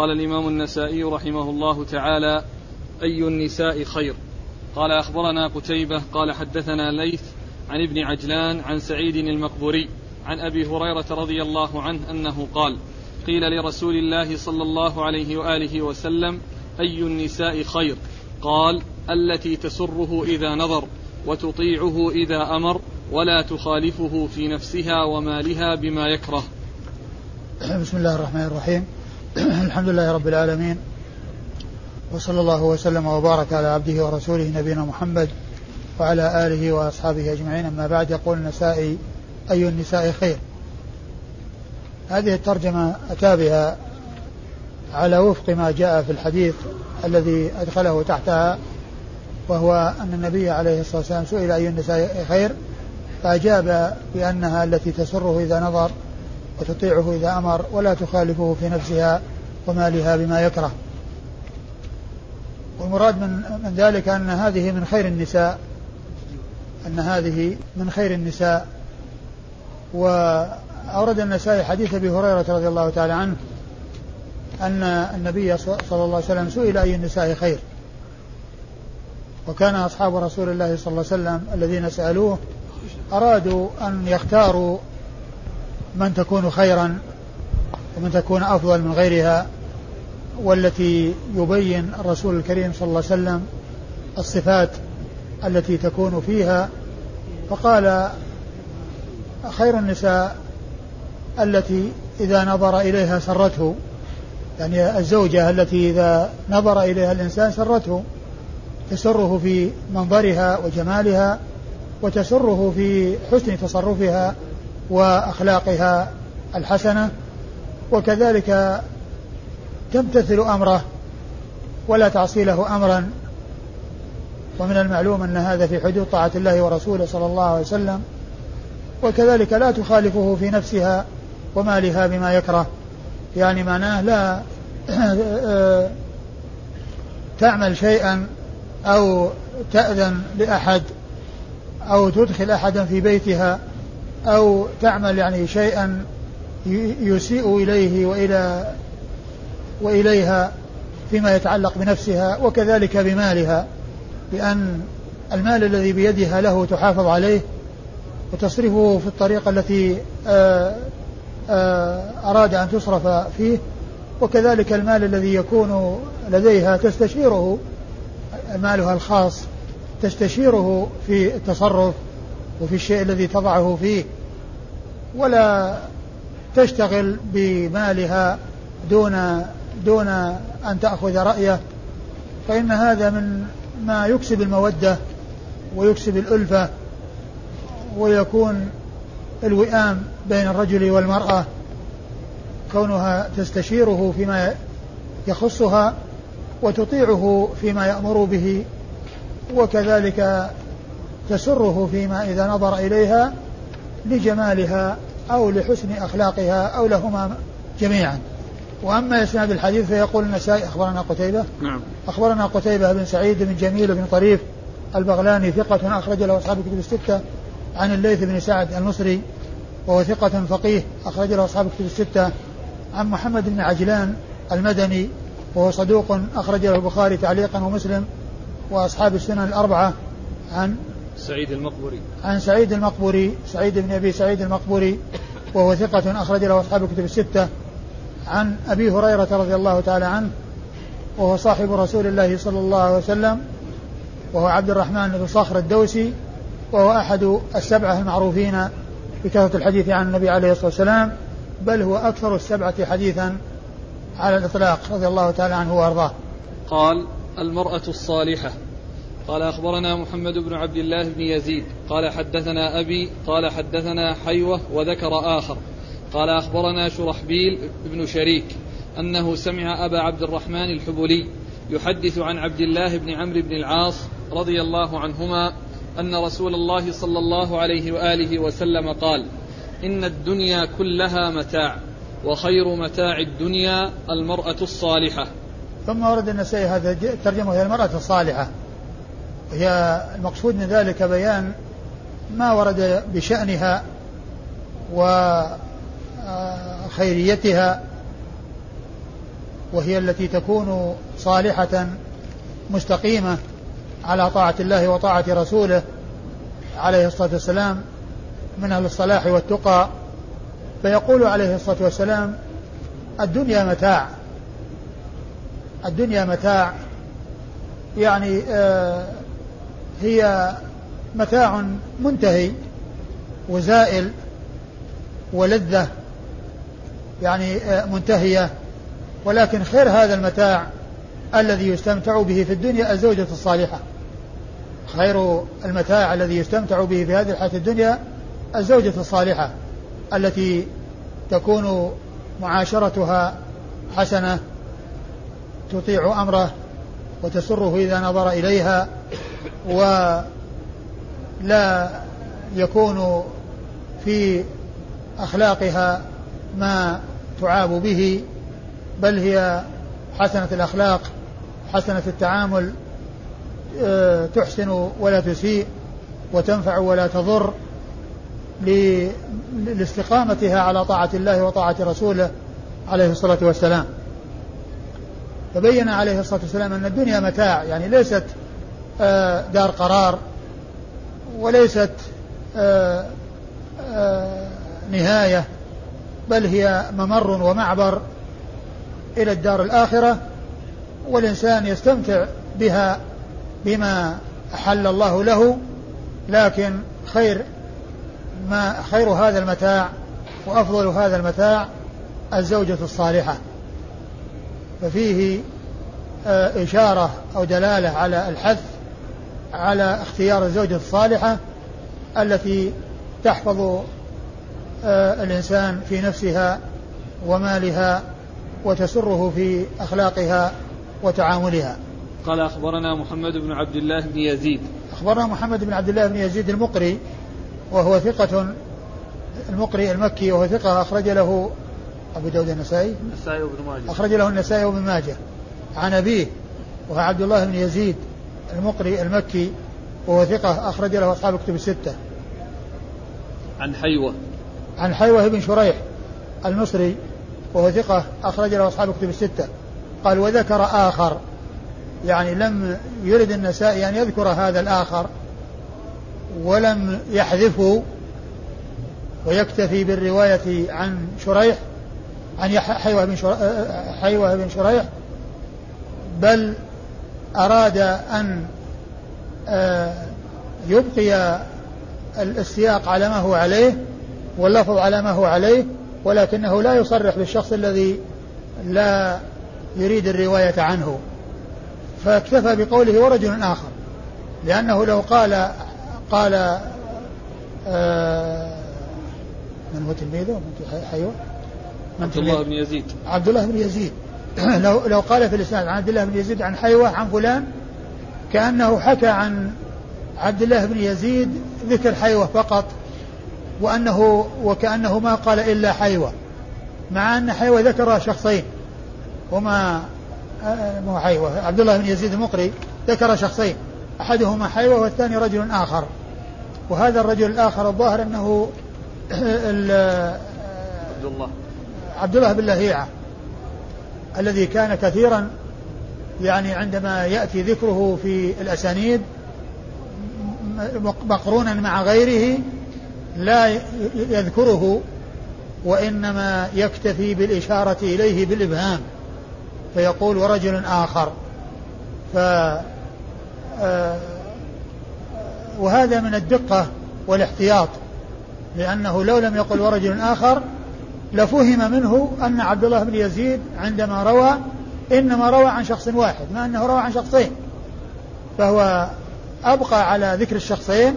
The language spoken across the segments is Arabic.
قال الإمام النسائي رحمه الله تعالى أي النساء خير؟ قال أخبرنا قتيبة قال حدثنا ليث عن ابن عجلان عن سعيد المقبوري عن أبي هريرة رضي الله عنه أنه قال قيل لرسول الله صلى الله عليه وآله وسلم أي النساء خير؟ قال التي تسره إذا نظر وتطيعه إذا أمر ولا تخالفه في نفسها ومالها بما يكره. بسم الله الرحمن الرحيم. الحمد لله رب العالمين وصلى الله وسلم وبارك على عبده ورسوله نبينا محمد وعلى آله وأصحابه أجمعين. أما بعد يقول النسائي أي النساء خير؟ هذه الترجمة أتى بها على وفق ما جاء في الحديث الذي أدخله تحتها وهو أن النبي عليه الصلاة والسلام سئل أي النساء خير؟ فأجاب بأنها التي تسره إذا نظر وتطيعه إذا أمر ولا تخالفه في نفسها ومالها بما يكره. والمراد من, من ذلك أن هذه من خير النساء أن هذه من خير النساء. وأورد النسائي حديث أبي هريرة رضي الله تعالى عنه أن النبي صلى الله عليه وسلم سئل أي النساء خير. وكان أصحاب رسول الله صلى الله عليه وسلم الذين سألوه أرادوا أن يختاروا من تكون خيرا ومن تكون أفضل من غيرها والتي يبين الرسول الكريم صلى الله عليه وسلم الصفات التي تكون فيها. فقال خير النساء التي إذا نظر إليها سرته يعني الزوجة التي إذا نظر إليها الإنسان سرته تسره في منظرها وجمالها وتسره في حسن تصرفها وأخلاقها الحسنة وكذلك تمتثل أمره ولا تعصي له امرا. ومن المعلوم أن هذا في حدود طاعة الله ورسوله صلى الله عليه وسلم وكذلك لا تخالفه في نفسها ومالها بما يكره. يعني معناه لا تعمل شيئا أو تأذن لأحد أو تدخل أحدا في بيتها أو تعمل يعني شيئا يسيء إليه وإلى وإليها فيما يتعلق بنفسها وكذلك بمالها بأن المال الذي بيدها له تحافظ عليه وتصرفه في الطريقة التي آه، آه، أراد أن تصرف فيه وكذلك المال الذي يكون لديها تستشيره مالها الخاص تستشيره في التصرف. وفي الشيء الذي تضعه فيه ولا تشتغل بمالها دون دون أن تأخذ رأيه. فإن هذا من ما يكسب المودة ويكسب الألفة ويكون الوئام بين الرجل والمرأة كونها تستشيره فيما يخصها وتطيعه فيما يأمر به وكذلك تسره فيما إذا نظر إليها لجمالها أو لحسن أخلاقها أو لهما جميعا. وأما إسناد الحديث فيقول النسائي أخبرنا قتيبة. نعم. أخبرنا قتيبة بن سعيد بن جميل بن طريف البغلاني ثقة أخرج له أصحاب الكتب الستة عن الليث بن سعد المصري وهو ثقة فقيه أخرج له أصحاب الكتب الستة عن محمد بن عجلان المدني وهو صدوق أخرج له البخاري تعليقا ومسلم وأصحاب السنن الأربعة عن سعيد المقبوري. عن سعيد المقبوري سعيد بن أبي سعيد المقبوري وهو ثقة أخرج له أصحاب الكتب الستة. عن أبي هريرة رضي الله تعالى عنه وهو صاحب رسول الله صلى الله عليه وسلم وهو عبد الرحمن بن صخر الدوسي وهو أحد السبعة المعروفين بكثرة الحديث عن النبي عليه الصلاة والسلام بل هو أكثر السبعة حديثا على الإطلاق رضي الله تعالى عنه وأرضاه. قال المرأة الصالحة. قال أخبرنا محمد بن عبد الله بن يزيد قال حدثنا أبي قال حدثنا حيوة وذكر آخر قال أخبرنا شرحبيل بن شريك أنه سمع أبا عبد الرحمن الحبلي يحدث عن عبد الله بن عمرو بن العاص رضي الله عنهما أن رسول الله صلى الله عليه وآله وسلم قال إن الدنيا كلها متاع وخير متاع الدنيا المرأة الصالحة. ثم ورد النسائي هذا الترجمة هي المرأة الصالحة. هي المقصود من ذلك بيان ما ورد بشأنها وخيريتها وهي التي تكون صالحة مستقيمة على طاعة الله وطاعة رسوله عليه الصلاة والسلام من أهل الصلاح والتقى. فيقول عليه الصلاة والسلام الدنيا متاع الدنيا متاع. يعني آه هي متاع منتهي وزائل ولذة يعني آه منتهية. ولكن خير هذا المتاع الذي يستمتع به في الدنيا الزوجة الصالحة. خير المتاع الذي يستمتع به في هذه الحياة الدنيا الزوجة الصالحة التي تكون معاشرتها حسنة تطيع أمره وتسره إذا نظر إليها ولا يكون في أخلاقها ما تعاب به بل هي حسنة الأخلاق حسنة التعامل آه، تحسن ولا تسيء وتنفع ولا تضر لاستقامتها على طاعة الله وطاعة رسوله عليه الصلاة والسلام. فبين عليه الصلاة والسلام أن الدنيا متاع يعني ليست دار قرار وليست آه، نهاية بل هي ممر ومعبر إلى الدار الآخرة والإنسان يستمتع بها بما أحل الله له لكن خير ما خير هذا المتاع وأفضل هذا المتاع الزوجة الصالحة. ففيه آه، إشارة أو دلالة على الحث على اختيار الزوجة الصالحة التي تحفظ آه، الإنسان في نفسها ومالها وتسره في أخلاقها وتعاملها. قال أخبرنا محمد بن عبد الله بن يزيد. أخبرنا محمد بن عبد الله بن يزيد المقري وهو ثقة المقري المكي وهو ثقة أخرج له أبو داود النسائي. النسائي وابن ماجه. أخرج له النسائي وابن ماجه. عن أبيه وهو عبد الله بن يزيد المقري المكي وهو ثقة أخرج له أصحاب كتب الستة. عن حيوة. عن حيوة بن شريح المصري وهو ثقة أخرج له أصحاب كتب الستة. قال وذكر آخر. يعني لم يرد النسائي أن يذكر هذا الآخر ولم يحذفه ويكتفي بالرواية عن شريح عن حيوة بن شريح, حيوة بن شريح بل أراد أن آه، يبقي السياق على ما هو عليه واللفظ على ما هو عليه ولكنه لا يصرح بالشخص الذي لا يريد الرواية عنه. فاكتفى بقوله ورجل آخر لأنه لو قال قال آه من هو تلميذه؟ من حيوة عبد الله بن يزيد. عبد الله بن يزيد. لو لو قال في الإسناد عن عبد الله بن يزيد عن حيوة عن فلان كأنه حكى عن عبد الله بن يزيد ذكر حيوة فقط وأنه وكأنه ما قال إلا حيوة مع أن حيوة ذكر شخصين وما آه، مو حيوة عبد الله بن يزيد المقري ذكر شخصين أحدهما حيوة والثاني رجل آخر. وهذا الرجل الآخر الظاهر أنه عبد الله. عبد الله بن لهيعة. الذي كان كثيرا يعني عندما يأتي ذكره في الأسانيد مقرونا مع غيره لا يذكره وإنما يكتفي بالإشارة إليه بالإبهام. فيقول ورجل آخر. ف آه، وهذا من الدقة والاحتياط لأنه لو لم يقل ورجل آخر لفهم منه أن عبد الله بن يزيد عندما روى إنما روى عن شخص واحد ما أنه روى عن شخصين فهو أبقى على ذكر الشخصين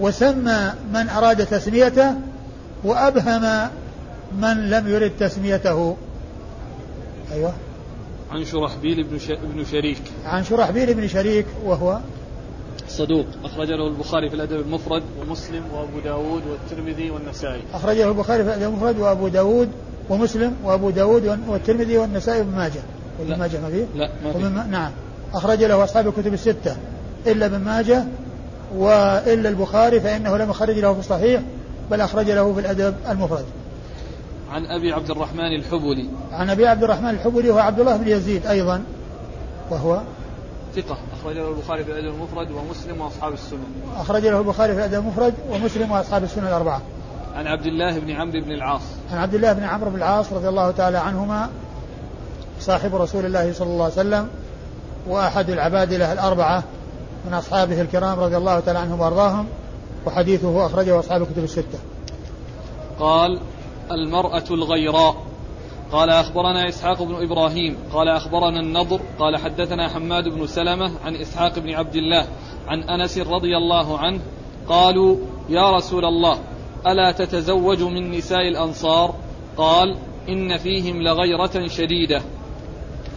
وسمى من أراد تسميته وأبهم من لم يرد تسميته. أيوه. عن شرحبيل بن, ش... بن شريك. عن شرحبيل بن شريك وهو صدوق. أخرج له البخاري في الأدب المفرد. ومسلم وأبو داود والترمذي والنسائي. أخرجه البخاري في الأدب المفرد وأبو داود ومسلم وأبو داود والترمذي والنسائي وابن ماجه. وابن ماجه ما فيه؟ لا ما فيه. نعم. أخرج له أصحاب الكتب الستة. إلا ابن ماجه وإلا البخاري فإنه لم يخرج له في الصحيح بل أخرج له في الأدب المفرد. عن أبي عبد الرحمن الحبلي. عن أبي عبد الرحمن الحبلي هو عبد الله بن يزيد أيضا وهو ثقة. أخرج له البخاري في الأدب المفرد ومسلم وأصحاب السنن. أخرج له البخاري في الأدب المفرد ومسلم وأصحاب السنن الأربعة. عن عبد الله بن عمرو بن العاص. عن عبد الله بن عمرو بن العاص رضي الله تعالى عنهما صاحب رسول الله صلى الله عليه وسلم وأحد العبادلة الأربعة من أصحابه الكرام رضي الله تعالى عنهم وأرضاهم وحديثه أخرجه أصحاب الكتب الستة. قال المرأة الغيراء. قال أخبرنا إسحاق بن إبراهيم قال أخبرنا النضر قال حدثنا حماد بن سلمة عن إسحاق بن عبد الله عن أنس رضي الله عنه قالوا يا رسول الله ألا تتزوج من نساء الأنصار؟ قال إن فيهم لغيرة شديدة.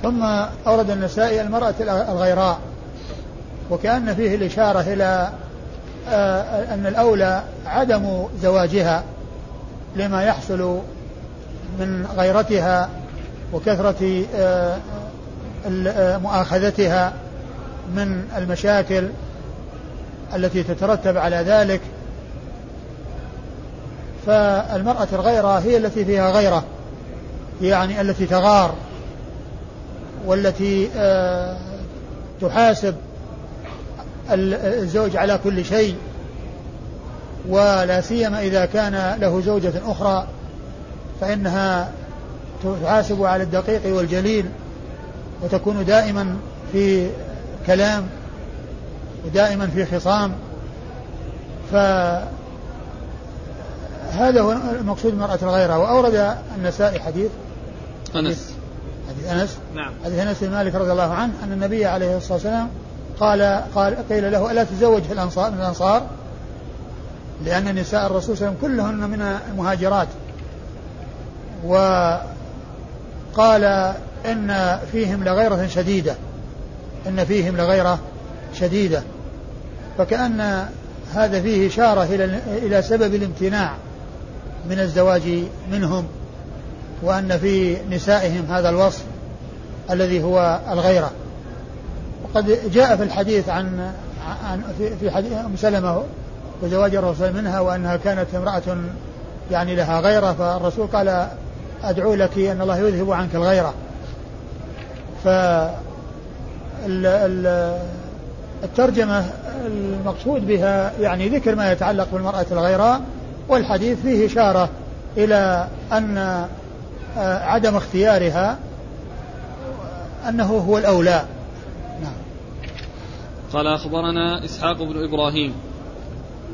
ثم أورد النسائي المرأة الغيراء وكأن فيه الإشارة إلى آه، أن الأولى عدم زواجها لما يحصل من غيرتها وكثرة آه، آه، مؤاخذتها من المشاكل التي تترتب على ذلك. فالمرأة الغيرة هي التي فيها غيرة يعني التي تغار والتي آه، تحاسب الزوج على كل شيء ولا سيما إذا كان له زوجة أخرى. فإنها تحاسب على الدقيق والجليل وتكون دائما في كلام ودائما في خصام. فهذا هو المقصود المرأة الغيرة. وأورد النسائي حديث. أنس. حديث أنس. نعم. حديث أنس بن مالك رضي الله عنه أن النبي عليه الصلاة والسلام قال قال قيل له ألا تزوج في الأنصار؟ من الأنصار؟ لأن نساء الرسول صلى الله عليه وسلم كلهن من المهاجرات. وقال إن فيهم لغيرة شديدة. إن فيهم لغيرة شديدة. فكأن هذا فيه إشارة إلى إلى سبب الامتناع من الزواج منهم وأن في نسائهم هذا الوصف الذي هو الغيرة. وقد جاء في الحديث عن عن في حديث أم سلمة وزواج الرسول منها وأنها كانت امرأة يعني لها غيرة فالرسول قال أدعو لك أن الله يذهب عنك الغيرة. ف الترجمة المقصود بها يعني ذكر ما يتعلق بالمرأة الغيراء والحديث فيه إشارة إلى أن آه، عدم اختيارها أنه هو الأولى. قال أخبرنا إسحاق بن إبراهيم.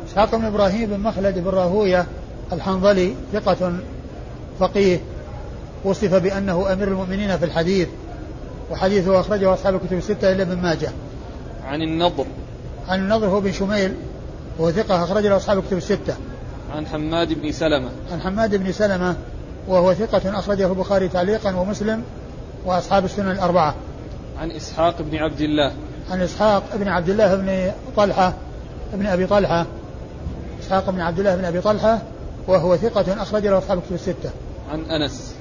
إسحاق بن إبراهيم بن مخلد بن راهوية الحنظلي ثقة فقيه. وصف بأنه أمير المؤمنين في الحديث وحديثه أخرجه أصحاب الكتب الستة إلا ابن ماجه. عن النضر. عن النضر هو بن شميل وهو ثقة أخرج له أصحاب الكتب الستة. عن حماد بن سلمة. عن حماد بن سلمة وهو ثقة أخرجه البخاري تعليقا ومسلم وأصحاب السنن الأربعة. عن إسحاق بن عبد الله. عن إسحاق بن عبد الله بن طلحة بن أبي طلحة. إسحاق بن عبد الله بن أبي طلحة وهو ثقة أخرج له أصحاب الكتب الستة. عن أنس.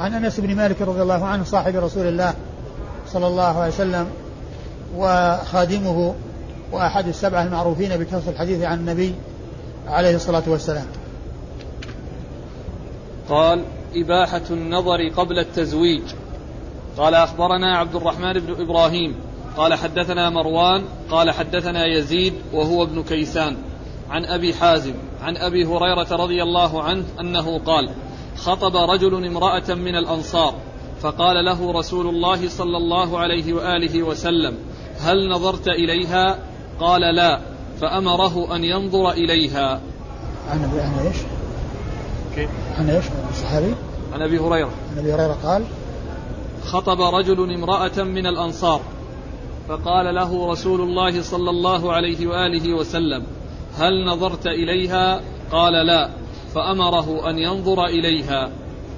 عن أنس بن مالك رضي الله عنه صاحب رسول الله صلى الله عليه وسلم وخادمه وأحد السبعة المعروفين بكثرة الحديث عن النبي عليه الصلاة والسلام. قال إباحة النظر قبل التزويج. قال أخبرنا عبد الرحمن بن إبراهيم. قال حدثنا مروان. قال حدثنا يزيد وهو ابن كيسان. عن أبي حازم. عن أبي هريرة رضي الله عنه أنه قال خطب رجل امرأة من الأنصار فقال له رسول الله صلى الله عليه وآله وسلم هل نظرت إليها قال لا فأمره أن ينظر إليها عن ابي عن إيش؟ كيف؟ عن إيش؟ الصحابي؟ عن أبي هريرة عن أبي هريرة قال خطب رجل امرأة من الأنصار فقال له رسول الله صلى الله عليه وآله وسلم هل نظرت إليها قال لا فأمره أن ينظر إليها.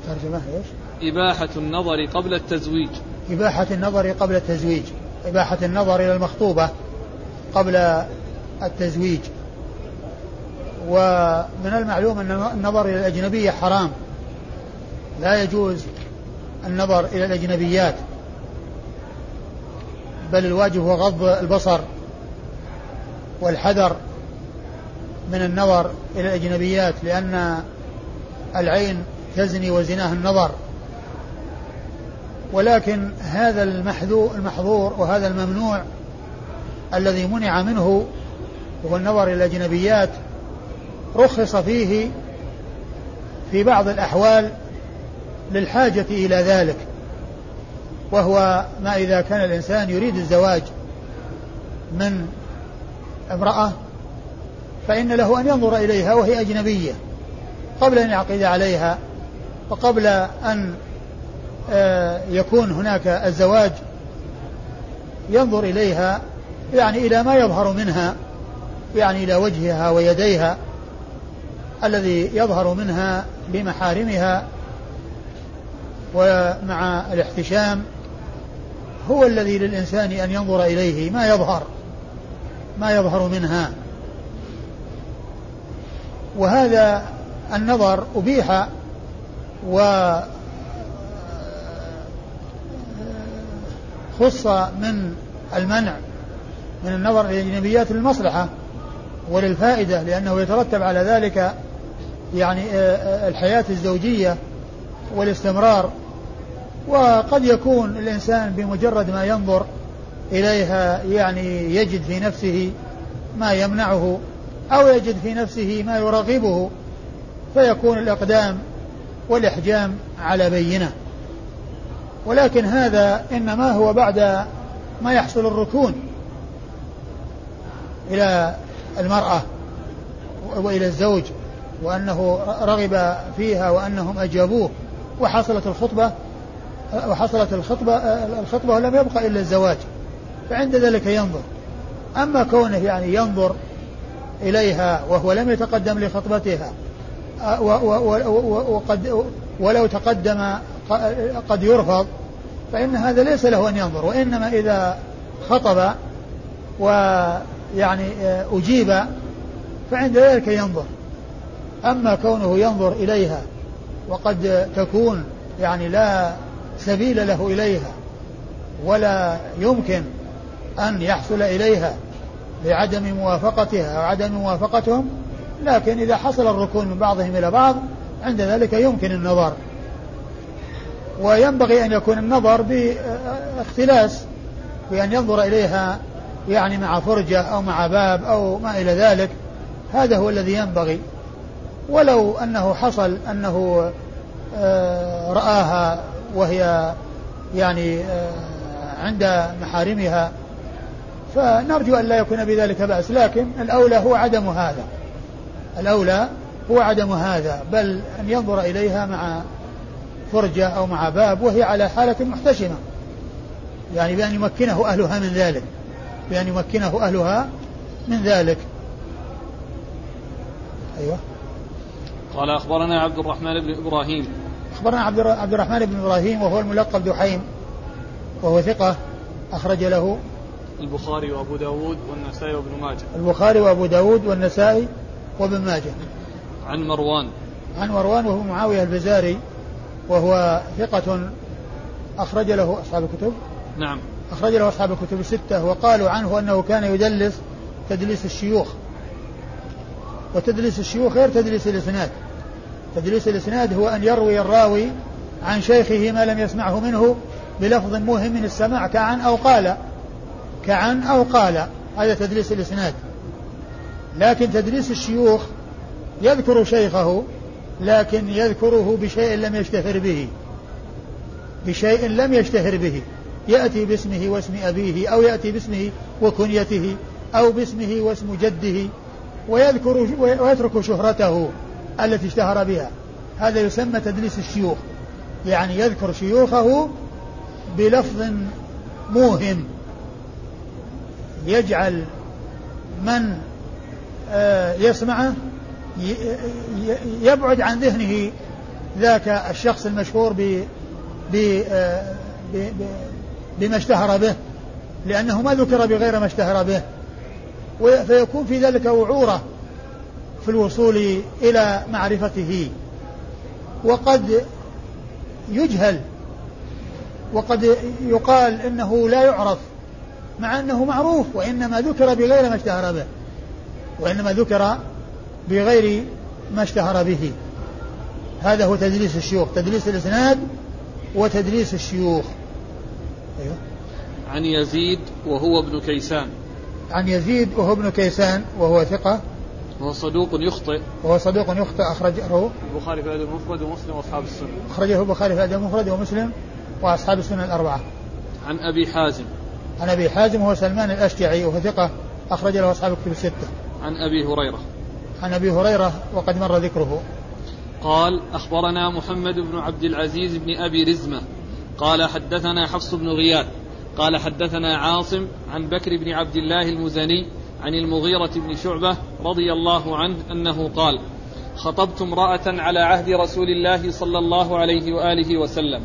ترجمة إيش؟ إباحة النظر قبل التزويج. إباحة النظر قبل التزويج. إباحة النظر إلى المخطوبة قبل التزويج. ومن المعلوم أن النظر إلى الأجنبية حرام. لا يجوز النظر إلى الأجنبيات. بل الواجب هو غض البصر والحذر من النظر إلى الأجنبيات لأن العين تزني وزناه النظر. ولكن هذا المحظور وهذا الممنوع الذي منع منه وهو النظر إلى الأجنبيات رخص فيه في بعض الأحوال للحاجة إلى ذلك. وهو ما إذا كان الإنسان يريد الزواج من امرأة فإن له أن ينظر إليها وهي أجنبية قبل أن يعقد عليها وقبل أن آه، يكون هناك الزواج ينظر إليها يعني إلى ما يظهر منها يعني إلى وجهها ويديها الذي يظهر منها بمحارمها ومع الاحتشام هو الذي للإنسان أن ينظر إليه ما يظهر ما يظهر منها. وهذا النظر أبيح و خص من المنع من النظر إلى الأجنبيات للمصلحة وللفائدة لأنه يترتب على ذلك يعني آه، آه، الحياة الزوجية والاستمرار. وقد يكون الإنسان بمجرد ما ينظر إليها يعني يجد في نفسه ما يمنعه أو يجد في نفسه ما يرغبه فيكون الإقدام والإحجام على بينة. ولكن هذا إنما هو بعد ما يحصل الركون إلى المرأة وإلى الزوج وأنه رغب فيها وأنهم أجابوه وحصلت الخطبة وحصلت الخطبة الخطبة ولم يبقى إلا الزواج فعند ذلك ينظر. أما كونه يعني ينظر إليها وهو لم يتقدم لخطبتها. وقد ولو تقدم قد يرفض فإن هذا ليس له أن ينظر وإنما إذا خطب ويعني أجيب فعند ذلك ينظر. أما كونه ينظر إليها وقد تكون يعني لا سبيل له إليها ولا يمكن أن يحصل إليها لعدم موافقتها أو عدم موافقتهم لكن إذا حصل الركون من بعضهم إلى بعض عند ذلك يمكن النظر. وينبغي أن يكون النظر باختلاس بأن ينظر إليها يعني مع فرجة أو مع باب أو ما إلى ذلك. هذا هو الذي ينبغي. ولو أنه حصل أنه آه، رآها وهي يعني آه، عند محارمها فنرجو أن لا يكون بذلك بأس لكن الأولى هو عدم هذا. الأولى هو عدم هذا بل أن ينظر إليها مع فرجة أو مع باب وهي على حالة محتشمة. يعني بأن يمكنه أهلها من ذلك بأن يمكنه أهلها من ذلك. أيوه. قال أخبرنا عبد الرحمن بن إبراهيم. أخبرنا عبد الرحمن بن إبراهيم وهو الملقب دحيم وهو ثقة أخرج له البخاري وأبو داود والنسائي وابن ماجه. البخاري وأبو داود والنسائي وابن ماجه. عن مروان. عن مروان وهو معاوية البزاري وهو ثقة أخرج له أصحاب الكتب. نعم. أخرج له أصحاب الكتب الستة وقالوا عنه أنه كان يدلس تدليس الشيوخ. وتدليس الشيوخ غير تدليس الإسناد. تدليس الإسناد هو أن يروي الراوي عن شيخه ما لم يسمعه منه بلفظ موهم من السماع كعن أو قال. كعن أو قال. هذا تدليس الإسناد. لكن تدليس الشيوخ يذكر شيخه لكن يذكره بشيء لم يشتهر به. بشيء لم يشتهر به. يأتي باسمه واسم أبيه أو يأتي باسمه وكنيته أو باسمه واسم جده ويذكر ويترك شهرته التي اشتهر بها. هذا يسمى تدليس الشيوخ. يعني يذكر شيوخه بلفظ موهم يجعل من آه، يسمعه يبعد عن ذهنه ذاك الشخص المشهور ب آه، بما اشتهر به لأنه ما ذكر بغير ما اشتهر به. فيكون في ذلك وعورة في الوصول إلى معرفته. وقد يجهل وقد يقال إنه لا يعرف مع أنه معروف وإنما ذكر بغير ما اشتهر به وإنما ذكر بغير ما اشتهر به. هذا هو تدليس الشيوخ تدليس الإسناد وتدليس الشيوخ. أيوه. عن يزيد وهو ابن كيسان. عن يزيد وهو ابن كيسان وهو ثقة. وهو صدوق يخطئ. وهو صدوق يخطئ أخرجه. البخاري في الأدب المفرد ومسلم وأصحاب السنة. أخرجه البخاري في الأدب المفرد ومسلم وأصحاب السنة الأربعة. عن أبي حازم. عن أبي حازم وهو سلمان الأشجعي وهو ثقة أخرج له أصحاب الكتب الستة. عن أبي هريرة. عن أبي هريرة وقد مر ذكره. قال أخبرنا محمد بن عبد العزيز بن أبي رزمة. قال حدثنا حفص بن غياث. قال حدثنا عاصم عن بكر بن عبد الله المزني عن المغيرة بن شعبة رضي الله عنه أنه قال خطبت امرأة على عهد رسول الله صلى الله عليه وآله وسلم.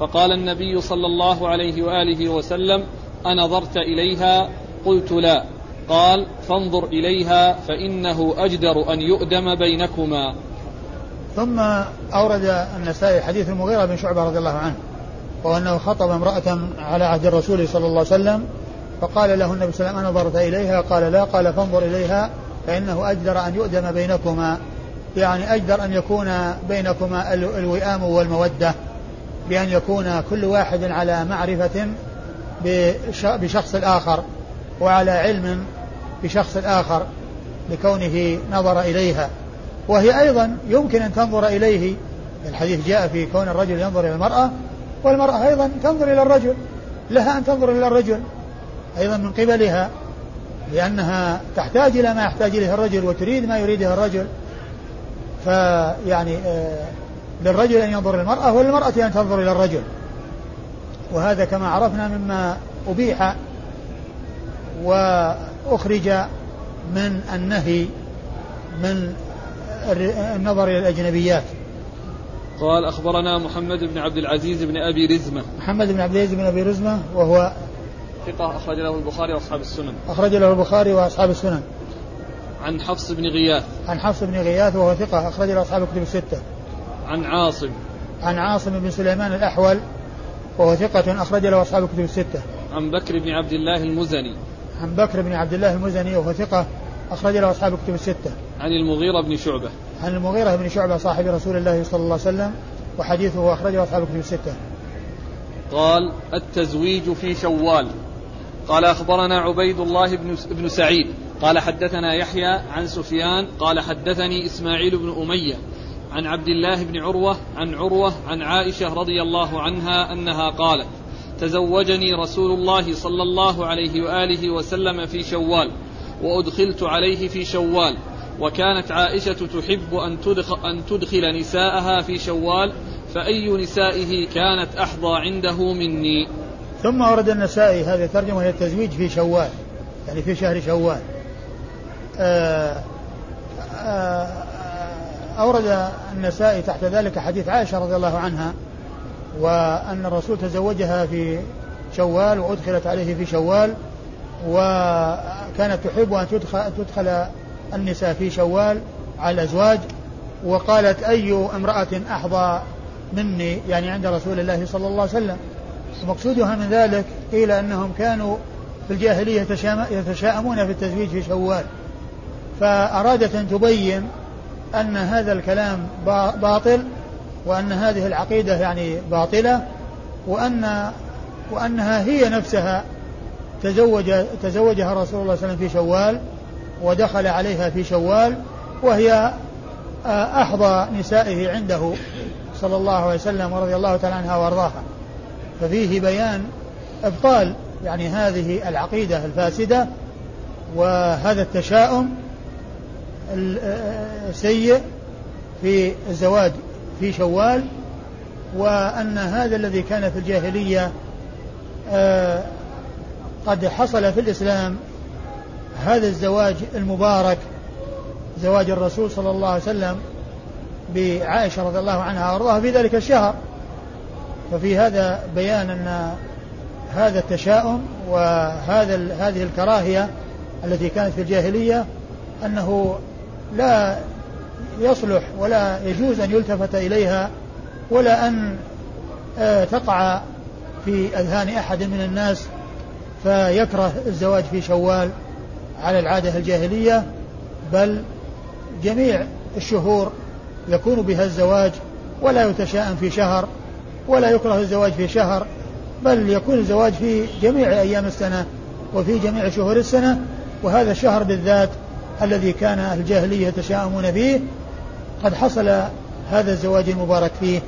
فقال النبي صلى الله عليه وآله وسلم أنظرت إليها؟ قلت لا. قال فانظر إليها فإنه أجدر أن يؤدم بينكما. ثم أورد النسائي حديث المغيرة بن شعبة رضي الله عنه وأنه خطب امرأة على عهد الرسول صلى الله عليه وسلم فقال له النبي صلى الله عليه وسلم أنظرت إليها؟ قال لا. قال فانظر إليها فإنه أجدر أن يؤدم بينكما. يعني أجدر أن يكون بينكما الوئام والمودة بأن يكون كل واحد على معرفة بشخص الآخر وعلى علم بشخص الآخر لكونه نظر إليها. وهي أيضا يمكن أن تنظر إليه الحديث جاء في كون الرجل ينظر إلى المرأة والمرأة أيضا تنظر إلى الرجل لها أن تنظر إلى الرجل أيضا من قبلها لأنها تحتاج إلى ما يحتاج إليه الرجل وتريد ما يريده الرجل. فيعني آه، للرجل أن ينظر إلى المرأة وللمرأة أن تنظر إلى الرجل. وهذا كما عرفنا مما أبيح وأخرج من النهي من النظر إلى الأجنبيات. قال أخبرنا محمد بن عبد العزيز بن أبي رزمة. محمد بن عبد العزيز بن أبي رزمة وهو ثقة أخرج له البخاري وأصحاب السنن. أخرج له البخاري وأصحاب السنن. عن حفص بن غياث. عن حفص بن غياث وهو ثقة أخرج له أصحاب الكتب الستة. عن عاصم. عن عاصم بن سليمان الأحول وهو ثقة أخرج له أصحاب الكتب الستة. عن بكر بن عبد الله المزني. عن بكر بن عبد الله المزني وهو ثقة أخرج له أصحاب الكتب الستة. عن المغيرة بن شعبة. عن المغيرة بن شعبة صاحب رسول الله صلى الله عليه وسلم وحديثه أخرجه أصحاب الكتب الستة. قال التزويج في شوال. قال أخبرنا عبيد الله بن, بن سعيد. قال حدثنا يحيى عن سفيان. قال حدثني إسماعيل بن أمية. عن عبد الله بن عروة عن عروة عن عائشة رضي الله عنها أنها قالت تزوجني رسول الله صلى الله عليه وآله وسلم في شوال وأدخلت عليه في شوال وكانت عائشة تحب أن تدخل, أن تدخل نساءها في شوال فأي نسائه كانت أحظى عنده مني. ثم ورد النسائي هذه الترجمة هي التزويج في شوال يعني في شهر شوال. آه، آآ آه، أورد النسائي تحت ذلك حديث عائشة رضي الله عنها وأن الرسول تزوجها في شوال وأدخلت عليه في شوال وكانت تحب أن تدخل, تدخل النساء في شوال على الأزواج وقالت أي امرأة أحظى مني يعني عند رسول الله صلى الله عليه وسلم. ومقصودها من ذلك قيل أنهم كانوا في الجاهلية يتشاءمون في التزويج في شوال. فأرادت أن تبين أن هذا الكلام باطل وأن هذه العقيدة يعني باطلة وأن وأنها هي نفسها تزوج تزوجها رسول الله صلى الله عليه وسلم في شوال ودخل عليها في شوال وهي آه، أحظى نسائه عنده صلى الله عليه وسلم ورضي الله تعالى عنها وأرضاها. ففيه بيان إبطال يعني هذه العقيدة الفاسدة وهذا التشاؤم السيء في الزواج في شوال وأن هذا الذي كان في الجاهلية آه، قد حصل في الإسلام هذا الزواج المبارك زواج الرسول صلى الله عليه وسلم بعائشة رضي الله عنها وأرضاها في ذلك الشهر. ففي هذا بيان أن هذا التشاؤم وهذا هذه الكراهية التي كانت في الجاهلية أنه لا يصلح ولا يجوز أن يلتفت إليها ولا أن آه، تقع في أذهان أحد من الناس فيكره الزواج في شوال على العادة الجاهلية بل جميع الشهور يكون بها الزواج ولا يتشاءم في شهر ولا يكره الزواج في شهر بل يكون الزواج في جميع أيام السنة وفي جميع شهور السنة وهذا الشهر بالذات الذي كان الجاهلية يتشاءمون فيه قد حصل هذا الزواج المبارك فيه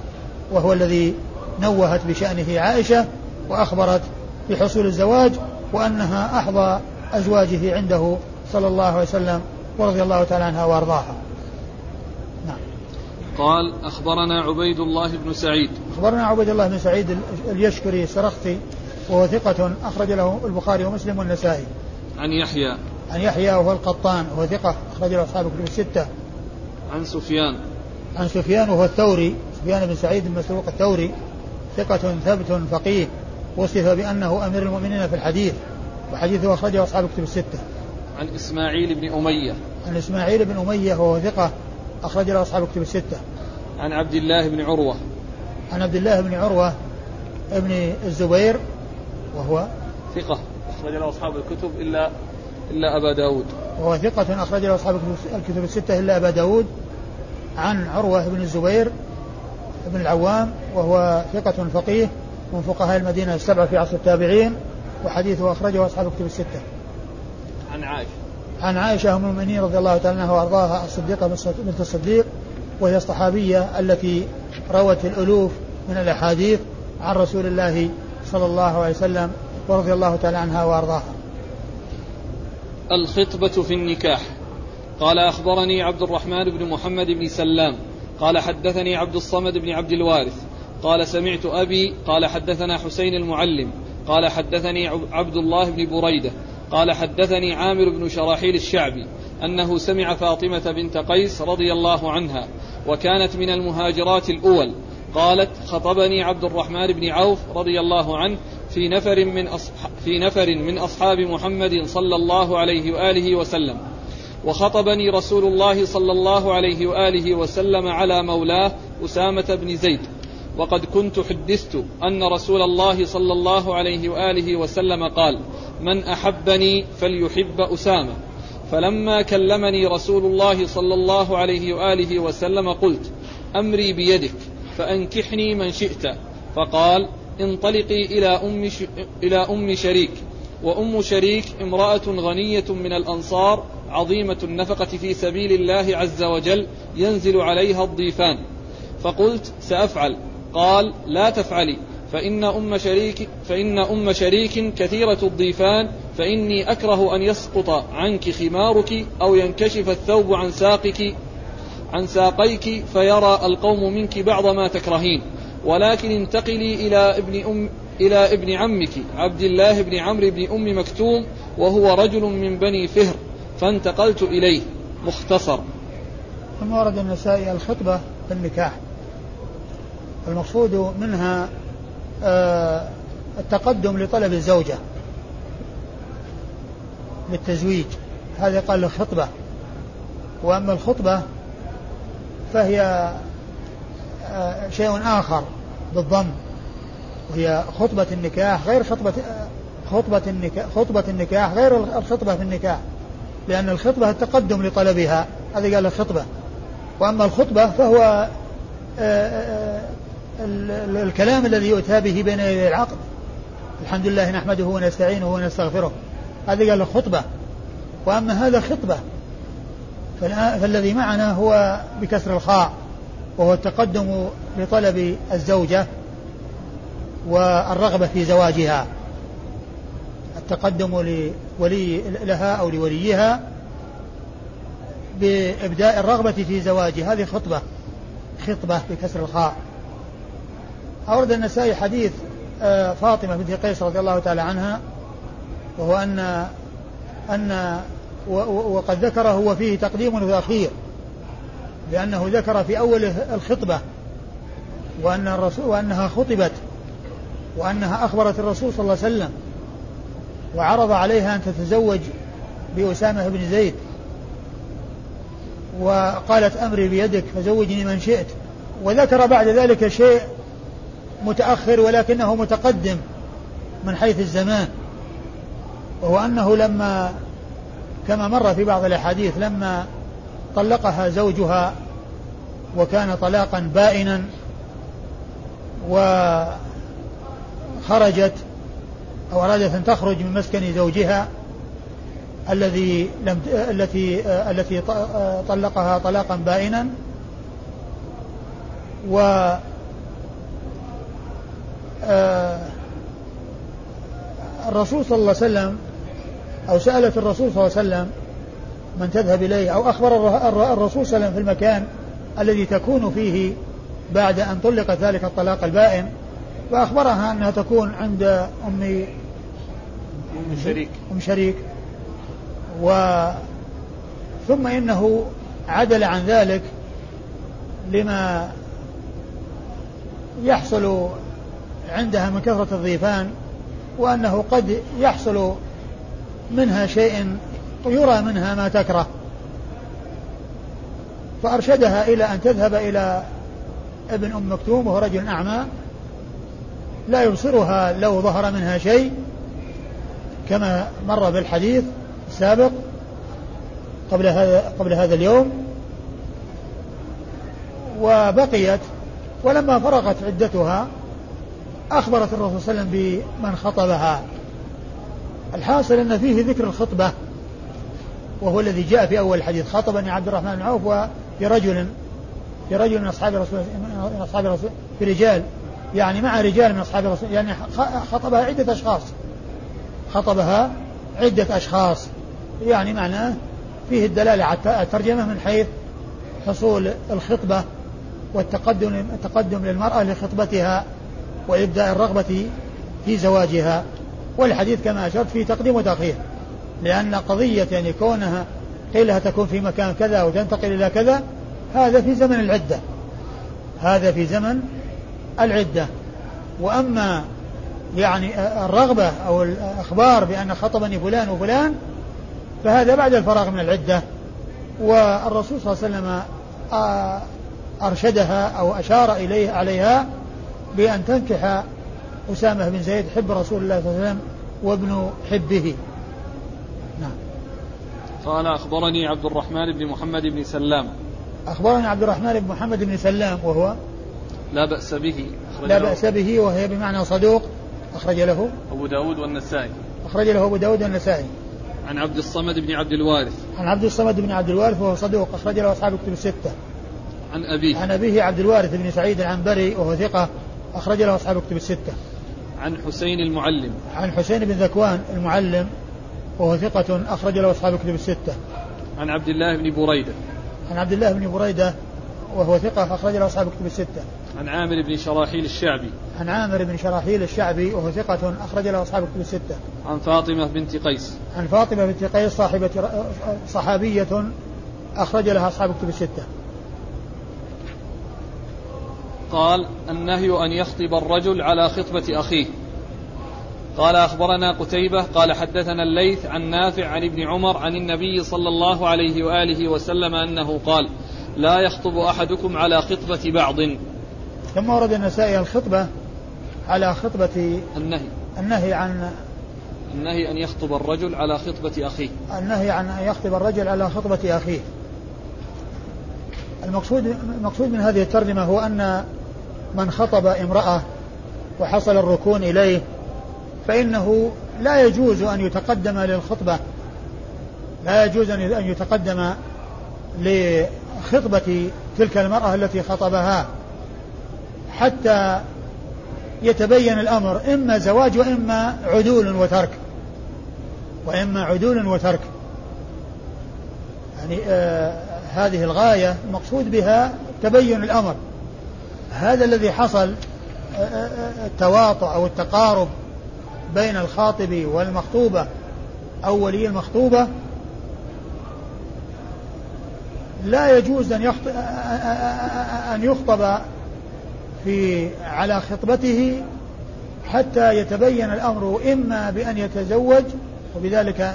وهو الذي نوهت بشأنه عائشة وأخبرت بحصول الزواج وأنها أحظى أزواجه عنده صلى الله عليه وسلم ورضي الله تعالى عنها وأرضاها. نعم. قال أخبرنا عبيد الله بن سعيد. أخبرنا عبيد الله بن سعيد اليشكري السرختي وهو ثقة أخرج له البخاري ومسلم والنسائي. عن يحيى. عن يحيى وهو القطان وهو ثقة أخرج له أصحاب كتب الستة. عن سفيان. عن سفيان وهو الثوري سفيان بن سعيد المسروق الثوري ثقة ثبت فقيه وصف بأنه أمير المؤمنين في الحديث وحديثه أخرجه أصحاب كتب الستة. عن إسماعيل بن أمية. عن إسماعيل بن أمية وهو ثقة أخرج له أصحاب كتب الستة. عن عبد الله بن عروة. عن عبد الله بن عروة ابن الزبير وهو ثقة. أخرج له أصحاب الكتب إلا إلا أبا داود وهو ثقة أخرج له أصحاب الكتب الستة إلا أبا داود عن عروة بن الزبير بن العوام وهو ثقة فقيه من فقهاء المدينة السبعة في عصر التابعين وحديثه أخرجه أصحاب الكتب الستة. عن عائشة. عن عائشة أم المؤمنين رضي الله تعالى عنها وأرضاها الصديقة بنت الصديق وهي الصحابية التي روت الألوف من الأحاديث عن رسول الله صلى الله عليه وسلم ورضي الله تعالى عنها وأرضاها. الخطبة في النكاح. قال أخبرني عبد الرحمن بن محمد بن سلام. قال حدثني عبد الصمد بن عبد الوارث. قال سمعت أبي. قال حدثنا حسين المعلم. قال حدثني عبد الله بن بريدة. قال حدثني عامر بن شراحيل الشعبي أنه سمع فاطمة بنت قيس رضي الله عنها وكانت من المهاجرات الأول. قالت خطبني عبد الرحمن بن عوف رضي الله عنه في نفر من أصحاب في نفر من أصحاب محمد صلى الله عليه وآله وسلم. وخطبني رسول الله صلى الله عليه وآله وسلم على مولاه أسامة بن زيد. وقد كنت حدثت أن رسول الله صلى الله عليه وآله وسلم قال من أحبني فليحب أسامة. فلما كلمني رسول الله صلى الله عليه وآله وسلم قلت أمري بيدك فأنكحني من شئت. فقال انطلقي إلى أم إلى أم شريك. وأم شريك امرأة غنية من الأنصار عظيمة النفقة في سبيل الله عز وجل ينزل عليها الضيفان. فقلت سأفعل. قال لا تفعلي. فإن أم شريك فإن أم شريك كثيرة الضيفان فإني أكره أن يسقط عنك خمارك أو ينكشف الثوب عن ساقك عن ساقيك فيرى القوم منك بعض ما تكرهين. ولكن انتقلي إلى ابن أم إلى ابن عمك عبد الله بن عمرو بن أم مكتوم وهو رجل من بني فهر فانتقلت إليه. مختصر. ثم ورد النسائي الخطبة في النكاح. المقصود منها آه، التقدم لطلب الزوجة للتزويج هذا قال الخطبة. وأما الخطبة فهي شيء آخر بالضم وهي خطبة النكاح غير خطبة خطبة النكاح خطبة النكاح غير الخطبة في النكاح لأن الخطبة التقدم لطلبها هذا قال الخطبة وأما الخطبة فهو آه، آه، الكلام الذي يؤتى به بين يدي العقد الحمد لله نحمده ونستعينه ونستغفره هذا قال الخطبة وأما هذا خطبة فالذي معنا هو بكسر الخاء. وهو التقدم لطلب الزوجة والرغبة في زواجها. التقدم لولي لها أو لوليها بإبداء الرغبة في زواجه هذه خطبة خطبة بكسر الخاء. أورد النسائي حديث آه، فاطمة بنت قيس رضي الله تعالى عنها وهو أن أن وقد ذكره وفيه تقديم وتأخير لأنه ذكر في أول الخطبة وأن الرسول وأنها خطبت وأنها أخبرت الرسول صلى الله عليه وسلم وعرض عليها أن تتزوج بأسامة بن زيد وقالت أمري بيدك فزوجني من شئت. وذكر بعد ذلك شيء متأخر ولكنه متقدم من حيث الزمان وهو أنه لما كما مر في بعض الأحاديث لما طلقها زوجها وكان طلاقا بائنا وخرجت أو أرادت أن تخرج من مسكن زوجها الذي لم التي التي طلقها طلاقا بائنا و آه، الرسول صلى الله عليه وسلم أو سألت الرسول صلى الله عليه وسلم من تذهب إليه أو أخبر الرسول صلى الله عليه وسلم في المكان الذي تكون فيه بعد أن طلقت ذلك الطلاق البائن فأخبرها أنها تكون عند أم أم شريك. أم شريك. و ثم إنه عدل عن ذلك لما يحصل عندها من كثرة الضيفان وأنه قد يحصل منها شيء يرى منها ما تكره. فأرشدها إلى أن تذهب إلى ابن أم مكتوم وهو رجل أعمى. لا يبصرها لو ظهر منها شيء كما مر بالحديث السابق قبل هذا قبل هذا اليوم. وبقيت ولما فرغت عدتها أخبرت الرسول صلى الله عليه وسلم بمن خطبها. الحاصل أن فيه ذكر الخطبة. وهو الذي جاء في أول الحديث خطبني عبد الرحمن بن عوف وفي رجل في رجل من أصحاب الرسول من أصحاب الرسول في رجال يعني مع رجال من أصحاب الرسول يعني خطبها عدة أشخاص. خطبها عدة أشخاص يعني معناه فيه الدلالة على الترجمة من حيث حصول الخطبة والتقدم التقدم للمرأة لخطبتها وإبداء الرغبة في زواجها. والحديث كما أشرت فيه تقديم وتأخير. لأن قضية يعني كونها قيل لها تكون في مكان كذا وتنتقل إلى كذا هذا في زمن العدة. هذا في زمن العدة. وأما يعني الرغبة أو الإخبار بأن خطبني فلان وفلان فهذا بعد الفراغ من العدة. والرسول صلى الله عليه وسلم أرشدها أو أشار إليه عليها بأن تنكح أسامة بن زيد حب رسول الله صلى الله عليه وسلم وابن حبه. قال أخبرني عبد الرحمن بن محمد بن سلام. أخبرني عبد الرحمن بن محمد بن سلام وهو لا بأس به لا بأس به وهي بمعنى صدوق أخرج له. أبو داود والنسائي. أخرج له أبو داود والنسائي. عن عبد الصمد بن عبد الوارث. عن عبد الصمد بن عبد الوارث وهو صدوق أخرج له أصحاب الكتب الستة. عن أبيه. عن أبيه عبد الوارث بن سعيد العنبري وهو ثقة أخرج له أصحاب الكتب الستة. عن حسين المعلم. عن حسين بن ذكوان المعلم وهو ثقة أخرج له أصحاب الكتب الستة عن عبد الله بن بريدة عن عبد الله بن بريدة وهو ثقة أخرج له أصحاب الكتب الستة. عن عامر بن شراحيل الشعبي. عن عامر بن شراحيل الشعبي وهو ثقة أخرج له أصحاب الكتب الستة. عن فاطمة بنت قيس. عن فاطمة بنت قيس صاحبة صحابية أخرج لها أصحاب الكتب الستة. قال النهي أن يخطب الرجل على خطبة أخيه قال أخبرنا قتيبة قال حدثنا الليث عن نافع عن ابن عمر عن النبي صلى الله عليه وآله وسلم أنه قال لا يخطب أحدكم على خطبة بعض. ثم ورد النسائي الخطبة على خطبة النهي. النهي عن النهي أن يخطب الرجل على خطبة أخيه. النهي عن أن يخطب الرجل على خطبة أخيه. المقصود المقصود من هذه الترجمة هو أن من خطب امرأة وحصل الركون إليه فإنه لا يجوز أن يتقدم للخطبة لا يجوز أن يتقدم لخطبة تلك المرأة التي خطبها حتى يتبين الأمر إما زواج وإما عدول وترك وإما عدول وترك. يعني آه هذه الغاية المقصود بها تبين الأمر. هذا الذي حصل آه، آه، آه، التواطؤ أو التقارب بين الخاطب والمخطوبة. أو ولي المخطوبة. لا يجوز أن أن يخطب في على خطبته حتى يتبين الأمر إما بأن يتزوج وبذلك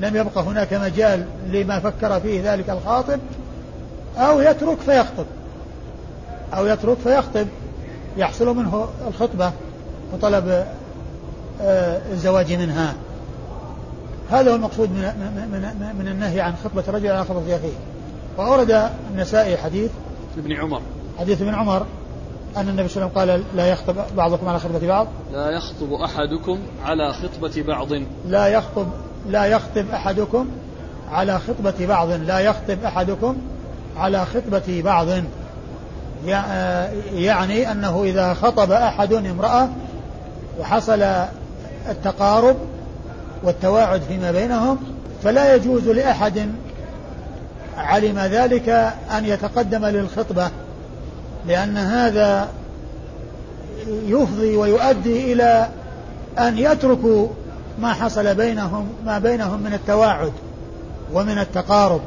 لم يبقى هناك مجال لما فكر فيه ذلك الخاطب أو يترك فيخطب. أو يترك فيخطب يحصل منه الخطبة وطلب الزواج منها. هذا هو المقصود من, من, من النهي عن خطبة الرجل على خطبة أخيه. وأورد النسائي حديث ابن عمر. حديث ابن عمر أن النبي صلى الله عليه وسلم قال لا يخطب بعضكم على خطبة بعض. لا يخطب أحدكم على خطبة بعض. لا يخطب لا يخطب أحدكم على خطبة بعض. لا يخطب أحدكم على خطبة بعض. يعني أنه إذا خطب أحد امرأة وحصل التقارب والتواعد فيما بينهم فلا يجوز لأحد علم ذلك أن يتقدم للخطبة لأن هذا يفضي ويؤدي إلى أن يتركوا ما حصل بينهم ما بينهم من التواعد ومن التقارب.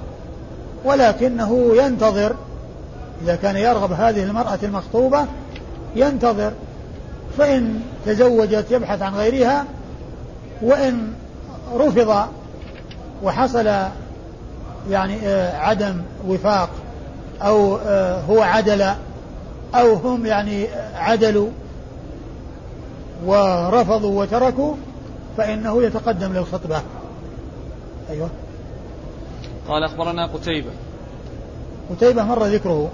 ولكنه ينتظر إذا كان يرغب هذه المرأة المخطوبة ينتظر فإن تزوجت يبحث عن غيرها وإن رفض وحصل يعني آه، عدم وفاق أو آه، هو عدل أو هم يعني عدلوا ورفضوا وتركوا فإنه يتقدم للخطبة. أيوه. قال أخبرنا قتيبة. قتيبة مر ذكره.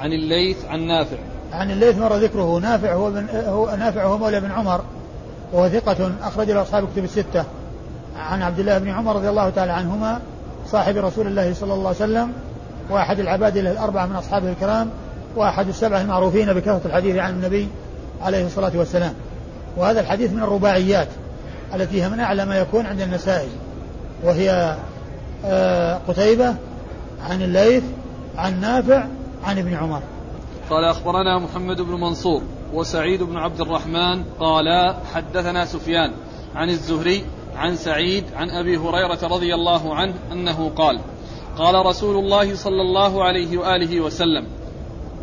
عن الليث عن نافع. عن الليث مر ذكره نافع هو بن هو نافع هو مولى بن عمر وهو ثقة أخرج له أصحاب كتب الستة. عن عبد الله بن عمر رضي الله تعالى عنهما صاحب رسول الله صلى الله عليه وسلم وأحد العباد الأربعة من أصحابه الكرام وأحد السبعة المعروفين بكثرة الحديث عن النبي عليه الصلاة والسلام. وهذا الحديث من الرباعيات التي هي من أعلى ما يكون عند النسائي وهي آه، قتيبة عن الليث عن نافع عن ابن عمر. قال أخبرنا محمد بن منصور وسعيد بن عبد الرحمن قال حدثنا سفيان عن الزهري عن سعيد عن أبي هريرة رضي الله عنه أنه قال قال رسول الله صلى الله عليه وآله وسلم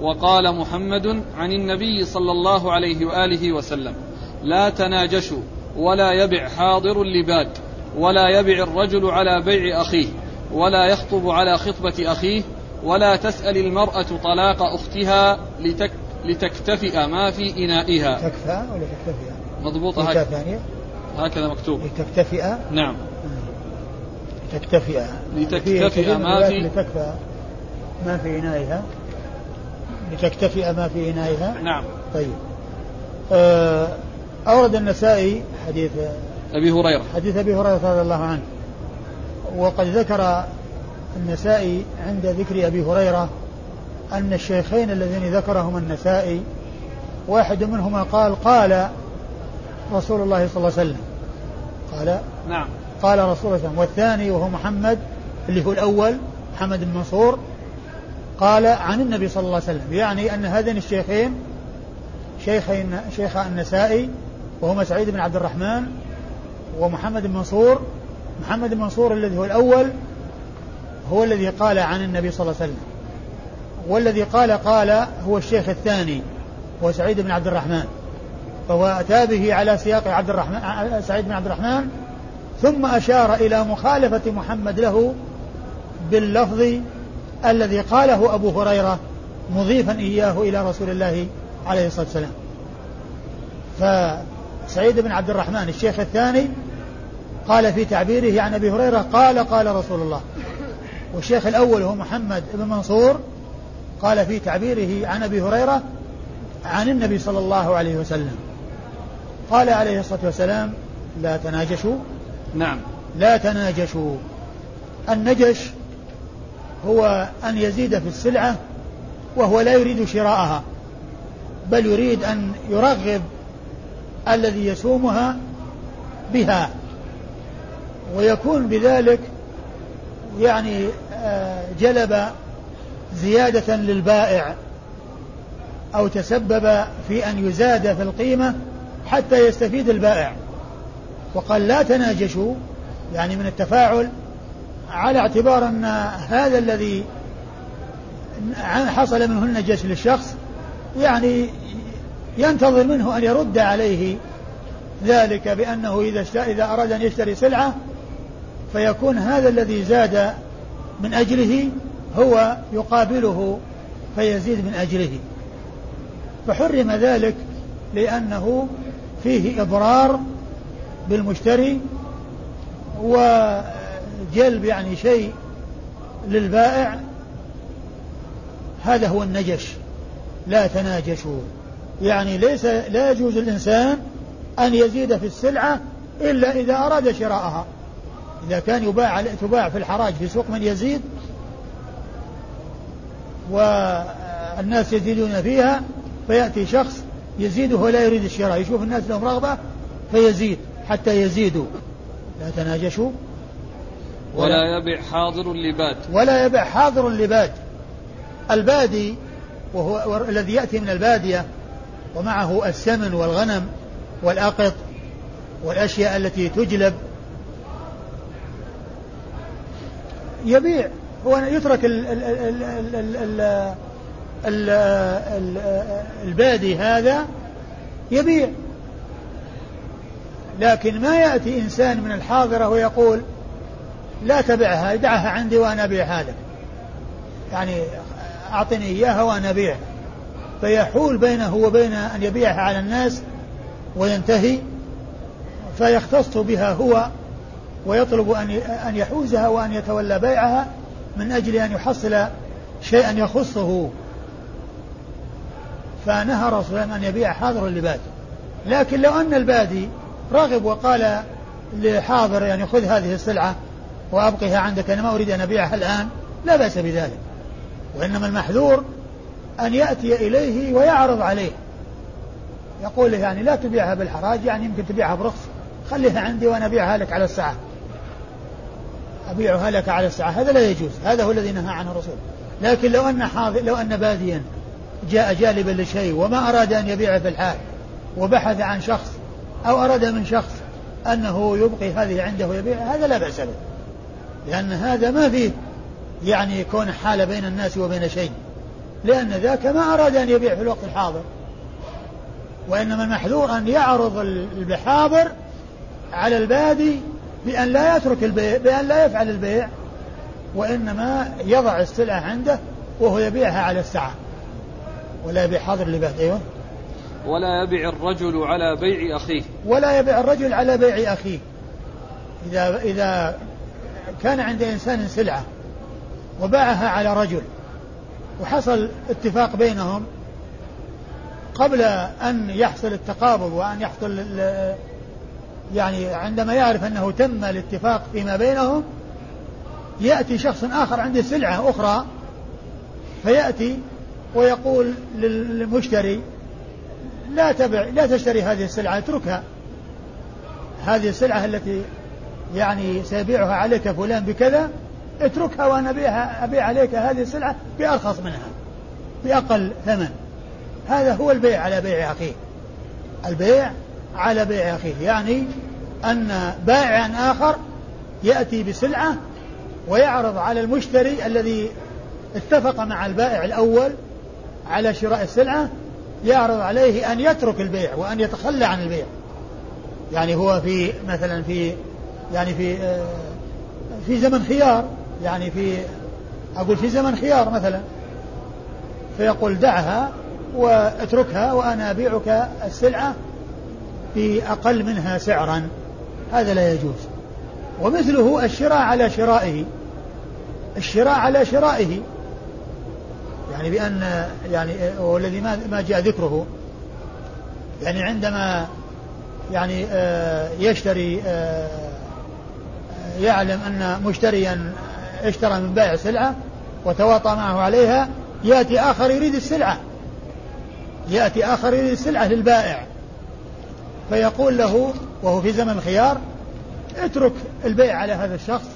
وقال محمد عن النبي صلى الله عليه وآله وسلم لا تناجشوا ولا يبع حاضر لباد ولا يبع الرجل على بيع أخيه ولا يخطب على خطبة أخيه ولا تسأل المرأة طلاق أختها لتك لتكتفئ ما في إنائها. تكفى ولا تكتفئ مضبوطة. هكذا هكذا مكتوب. لتكتفئ؟ نعم. تكتفئ لتكتفئ ما في لتكفى ما في إنائها. لتكتفئ ما في إنائها. نعم. طيب. آه أورد النسائي حديث أبي هريرة. حديث أبي هريرة رضي الله عنه. وقد ذكر النسائي عند ذكر أبي هريرة أن الشيخين اللذين ذكرهما النسائي واحد منهما قال قال رسول الله صلى الله عليه وسلم. قال؟ نعم. قال رسول الله صلى الله عليه وسلم والثاني وهو محمد اللي هو الأول محمد بن منصور قال عن النبي صلى الله عليه وسلم. يعني أن هذين الشيخين شيخين شيخ النسائي وهما سعيد بن عبد الرحمن ومحمد بن منصور محمد بن منصور الذي هو الأول هو الذي قال عن النبي صلى الله عليه وسلم. والذي قال قال هو الشيخ الثاني هو سعيد بن عبد الرحمن. فهو أتى به على سياق عبد الرحمن سعيد بن عبد الرحمن ثم أشار إلى مخالفة محمد له باللفظ الذي قاله أبو هريرة مضيفا إياه إلى رسول الله عليه الصلاة والسلام. فسعيد بن عبد الرحمن الشيخ الثاني قال في تعبيره عن أبي هريرة قال قال رسول الله. والشيخ الأول هو محمد بن منصور قال في تعبيره عن أبي هريرة عن النبي صلى الله عليه وسلم. قال عليه الصلاة والسلام لا تناجشوا. نعم. لا تناجشوا. النجش هو أن يزيد في السلعة وهو لا يريد شراءها بل يريد أن يرغب الذي يسومها بها ويكون بذلك يعني آه، جلب زيادة للبائع أو تسبب في أن يزاد في القيمة حتى يستفيد البائع. وقال لا تناجشوا يعني من التفاعل على اعتبار أن هذا الذي حصل منه النجش للشخص يعني ينتظر منه أن يرد عليه ذلك بأنه إذا إذا أراد أن يشتري سلعة فيكون هذا الذي زاد من أجله هو يقابله فيزيد من أجله. فحرم ذلك لأنه فيه إضرار بالمشتري وجلب يعني شيء للبائع. هذا هو النجش لا تناجشوا. يعني ليس لا يجوز الإنسان أن يزيد في السلعة إلا إذا أراد شراءها. إذا كان يباع تباع في الحراج في سوق من يزيد والناس يزيدون فيها فيأتي شخص يزيده ولا يريد الشراء. يشوف الناس لهم رغبة فيزيد حتى يزيدوا. لا تناجشوا. ولا يبع حاضر لباد. ولا يبع حاضر لباد. البادي وهو الذي يأتي من البادية ومعه السمن والغنم والأقط والأشياء التي تجلب يبيع. هو يترك ال ال ال ال ال ال ال البادي هذا يبيع. لكن ما يأتي إنسان من الحاضرة ويقول لا تبعها دعها عندي وأنا أبيعها لك يعني أعطني إياها وأنا أبيعها. فيحول بينه وبين أن يبيعها على الناس وينتهي فيختص بها هو ويطلب أن أن يحوزها وأن يتولى بيعها من أجل أن يحصل شيئا يخصه. فنهى رسول الله أن يبيع حاضر لباد لكن لو أن البادي رغب وقال لحاضر يعني خذ هذه السلعة وأبقها عندك أنا ما أريد أن أبيعها الآن لا بأس بذلك. وإنما المحذور أن يأتي إليه ويعرض عليه. يقول له يعني لا تبيعها بالحراج يعني يمكن تبيعها برخص خليها عندي وأنا أبيعها لك على الساعة. أبيعها لك على الساعة. هذا لا يجوز. هذا هو الذي نهى عنه الرسول. لكن لو أن حاضر لو أن باديا جاء جالبا لشيء وما أراد أن يبيعه في الحال وبحث عن شخص أو أراد من شخص أنه يبقي هذه عنده ويبيعها هذا لا بأس به. لأن هذا ما فيه يعني كون حال بين الناس وبين شيء. لأن ذاك ما أراد أن يبيع في الوقت الحاضر. وإنما المحذور أن يعرض الحاضر على البادي بأن لا يترك البيع بأن لا يفعل البيع وإنما يضع السلعة عنده وهو يبيعها على الساعة. ولا يبيع حاضر الباد أيوه. ولا يبيع الرجل على بيع أخيه. ولا يبيع الرجل على بيع أخيه. إذا إذا كان عند إنسان سلعة وباعها على رجل وحصل اتفاق بينهم قبل أن يحصل التقابض وأن يحصل يعني عندما يعرف أنه تم الاتفاق فيما بينهم يأتي شخص آخر عنده سلعة أخرى فيأتي ويقول للمشتري لا تبع لا تشتري هذه السلعة اتركها. هذه السلعة التي يعني سيبيعها عليك فلان بكذا اتركها وأنا أبيعها أبيع عليك هذه السلعة بأرخص منها بأقل ثمن. هذا هو البيع على بيع أخيه. البيع على بيع أخيه. يعني أن بائعا آخر يأتي بسلعة ويعرض على المشتري الذي اتفق مع البائع الأول على شراء السلعة يعرض عليه أن يترك البيع وأن يتخلى عن البيع. يعني هو في مثلا في يعني في آه، في زمن خيار. يعني في أقول في زمن خيار مثلا. فيقول دعها واتركها وأنا أبيعك السلعة بأقل منها سعرا هذا لا يجوز. ومثله الشراء على شرائه. الشراء على شرائه. يعني بأن يعني والذي ما جاء ذكره. يعني عندما يعني آه، يشتري آه، يعلم أن مشتريا اشترى من بائع سلعة وتواطى معه عليها يأتي آخر يريد السلعة. يأتي آخر يريد السلعة للبائع. فيقول له وهو في زمن الخيار اترك البيع على هذا الشخص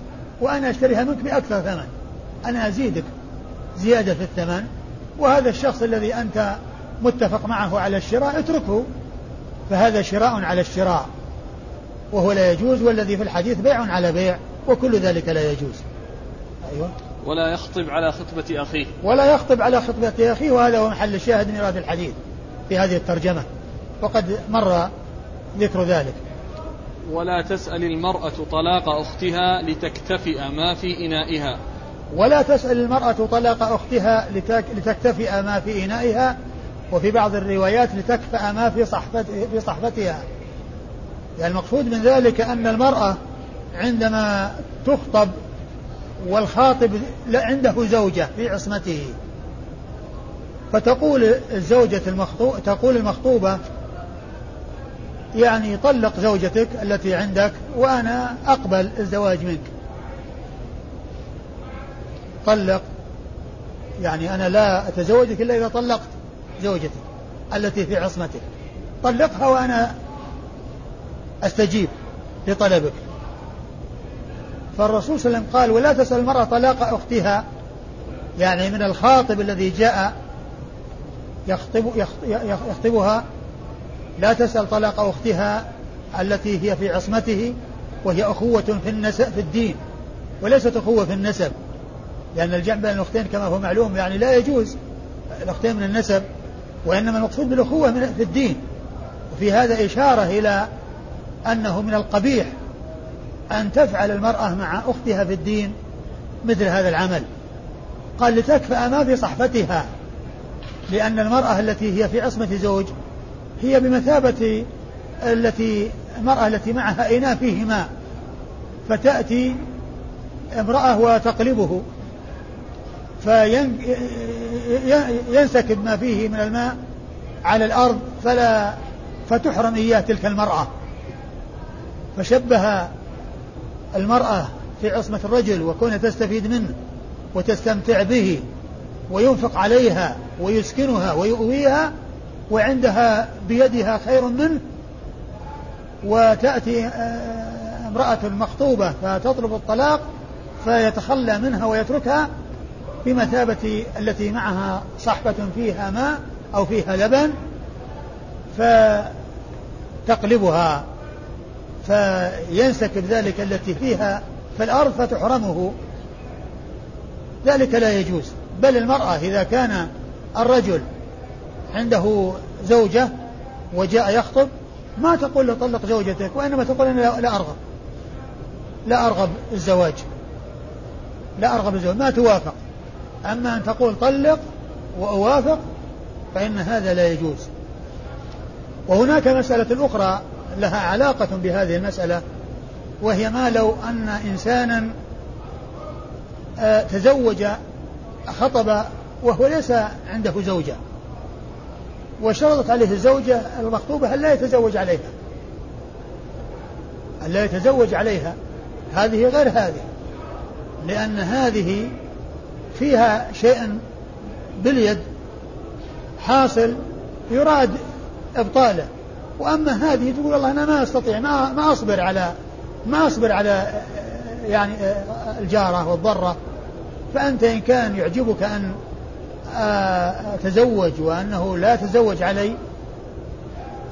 وأنا أشتريها منك بأكثر ثمن. أنا أزيدك زيادة في الثمن. وهذا الشخص الذي أنت متفق معه على الشراء اتركه. فهذا شراء على الشراء. وهو لا يجوز والذي في الحديث بيع على بيع وكل ذلك لا يجوز. أيوة. ولا يخطب على خطبة أخيه. ولا يخطب على خطبة أخيه وهذا هو محل الشاهد من إيراد الحديث في هذه الترجمة. وقد مر ذكر ذلك. ولا تسأل المرأة طلاق أختها لتكتفئ ما في إنائها. ولا تسأل المرأة طلاق أختها لتكتفئ ما في إنائها وفي بعض الروايات لتكفأ ما في صحفت في صحفتها. يعني المقصود من ذلك أن المرأة عندما تخطب والخاطب عنده زوجة في عصمته فتقول الزوجة المخطوبة تقول المخطوبة يعني طلق زوجتك التي عندك وأنا أقبل الزواج منك. طلق يعني أنا لا أتزوجك إلا إذا طلقت زوجتي التي في عصمتك. طلقها وأنا أستجيب لطلبك. فالرسول صلى الله عليه وسلم قال ولا تسأل المرأة طلاق أختها. يعني من الخاطب الذي جاء يخطب يخطبها لا تسأل طلاق أختها التي هي في عصمته وهي أخوة في النسب في الدين وليست أخوة في النسب لأن الجمع بين الأختين كما هو معلوم يعني لا يجوز الأختين من النسب وإنما المقصود بالأخوة من في الدين. وفي هذا إشارة إلى أنه من القبيح أن تفعل المرأة مع أختها في الدين مثل هذا العمل. قال لتكفأ ما في صحفتها لأن المرأة التي هي في عصمة زوج هي بمثابة التي المرأة التي معها إناء فيه ماء فتأتي امرأة وتقلبه فينسكب ما فيه من الماء على الأرض فلا فتحرم إياه تلك المرأة. فشبه المرأة في عصمة الرجل وكونها تستفيد منه وتستمتع به وينفق عليها ويسكنها ويؤويها وعندها بيدها خير منه وتأتي آه، امرأة مخطوبة فتطلب الطلاق فيتخلى منها ويتركها بمثابة التي معها صحبة فيها ماء أو فيها لبن فتقلبها فينسكب ذلك التي فيها في الأرض فتحرمه. ذلك لا يجوز. بل المرأة إذا كان الرجل عنده زوجة وجاء يخطب ما تقول له طلق زوجتك وإنما تقول أنا لا أرغب. لا أرغب الزواج. لا أرغب الزواج ما توافق. أما أن تقول طلق وأوافق فإن هذا لا يجوز. وهناك مسألة أخرى لها علاقة بهذه المسألة وهي ما لو أن إنسانا آه، تزوج خطب وهو ليس عنده زوجة. وشرطت عليه الزوجة المخطوبة أن لا يتزوج عليها. أن لا يتزوج عليها. هذه غير هذه. لأن هذه فيها شيء باليد حاصل يراد إبطاله. وأما هذه تقول والله أنا ما أستطيع ما, ما أصبر على ما أصبر على يعني الجارة والضرة. فأنت إن كان يعجبك أن أتزوج وأنه لا تزوج علي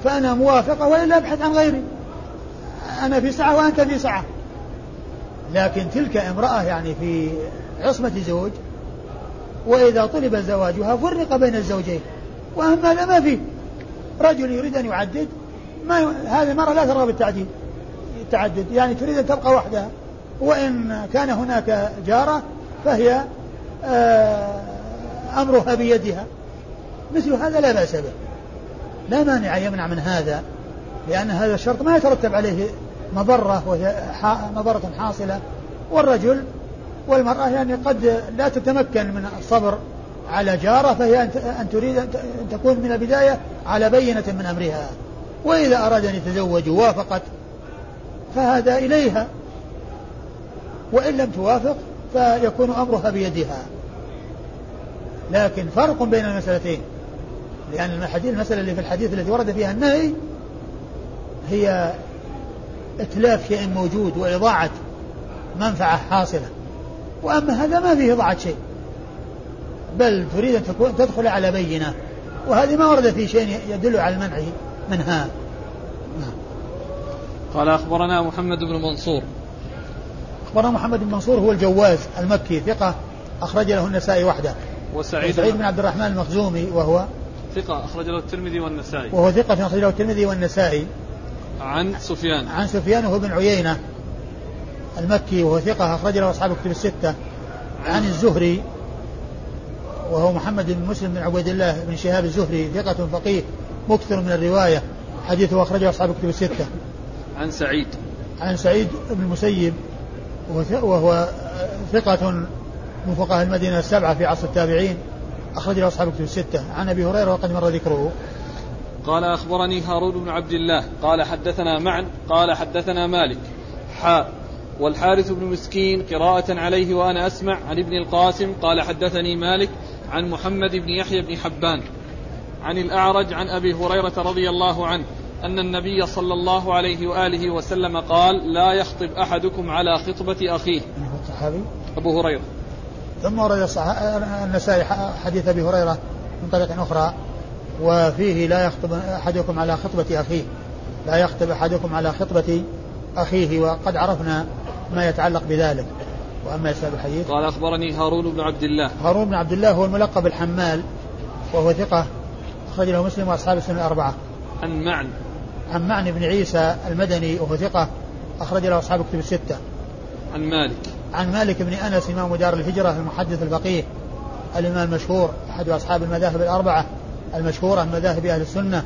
فأنا موافقة وإلا أبحث عن غيري. أنا في سعة وأنت في سعة. لكن تلك امرأة يعني في عصمة زوج وإذا طلب زواجها فرق بين الزوجين. وأما هذا ما فيه رجل يريد أن يعدد ما ي... هذه المرأة لا ترغب بالتعديد. التعدد يعني تريد أن تبقى وحدها. وإن كان هناك جارة فهي آه أمرها بيدها. مثل هذا لا بأس به. لا مانع يمنع من هذا لأن هذا الشرط ما يترتب عليه مضرة وهي مضرة حاصلة. والرجل والمرأة يعني قد لا تتمكن من الصبر على جارة فهي أن تريد أن تكون من البداية على بينة من أمرها. وإذا أراد أن يتزوج وافقت فهذا إليها. وإن لم توافق فيكون أمرها بيدها. لكن فرق بين المسألتين. لأن الحديث المسألة اللي في الحديث التي ورد فيها النهي هي إتلاف شيء موجود وإضاعة منفعة حاصلة. وأما هذا ما فيه إضاعة شيء. بل تريد أن تكون تدخل على بينة. وهذه ما ورد في شيء يدل على المنع منها. نعم. قال أخبرنا محمد بن منصور. أخبرنا محمد بن منصور هو الجواز المكي ثقة أخرج له النسائي وحده. وسعيد سعيد بن عبد الرحمن المخزومي وهو ثقة أخرج له الترمذي والنسائي. وهو ثقة أخرج له الترمذي والنسائي. عن سفيان. عن سفيان وهو بن عيينة المكي وهو ثقة أخرج له أصحاب الكتب الستة. عن الزهري وهو محمد بن مسلم بن عبيد الله بن شهاب الزهري ثقة فقيه مكثر من الرواية. حديثه أخرجه أصحاب الكتب الستة. عن سعيد. عن سعيد بن المسيب وهو ثقة من فقهاء المدينة السبعة في عصر التابعين أخرج له أصحاب الكتب الستة. عن أبي هريرة وقد مر ذكره. قال أخبرني هارون بن عبد الله. قال حدثنا معا قال حدثنا مالك. حاء والحارث بن مسكين قراءة عليه وأنا أسمع عن ابن القاسم. قال حدثني مالك عن محمد بن يحيى بن حبان عن الأعرج عن أبي هريرة رضي الله عنه أن النبي صلى الله عليه وآله وسلم قال لا يخطب أحدكم على خطبة أخيه. أبو هريرة. ثم ورد النسائي حديث أبي هريرة من طريق أخرى وفيه لا يخطب أحدكم على خطبة أخيه. لا يخطب أحدكم على خطبة أخيه وقد عرفنا ما يتعلق بذلك. وأما إسناد الحديث. قال أخبرني هارون بن عبد الله. هارون بن عبد الله هو الملقب الحمال وهو ثقة أخرج له مسلم وأصحاب السنة الأربعة. عن معن. عن معن بن عيسى المدني وهو ثقة أخرج له أصحاب الكتب الستة. عن مالك. عن مالك بن أنس إمام دار الهجرة المحدث الفقيه الإمام المشهور أحد أصحاب المذاهب الأربعة المشهورة من مذاهب أهل السنة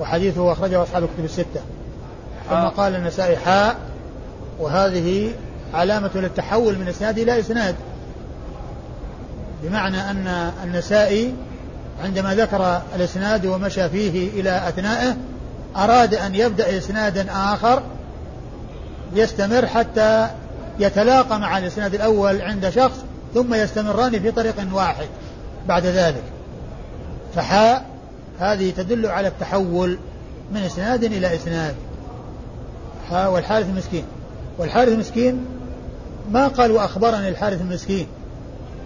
وحديثه أخرجه أصحاب الكتب الستة. ثم قال النسائي حاء وهذه علامة للتحول من إسناد إلى إسناد. بمعنى أن النسائي عندما ذكر الإسناد ومشى فيه إلى أثنائه أراد أن يبدأ إسنادا آخر يستمر حتى يتلاقى مع الإسناد الأول عند شخص ثم يستمران في طريق واحد بعد ذلك. فحاء هذه تدل على التحول من إسناد إلى إسناد. حاء والحارث المسكين. والحارث المسكين ما قال وأخبرني الحارث المسكين.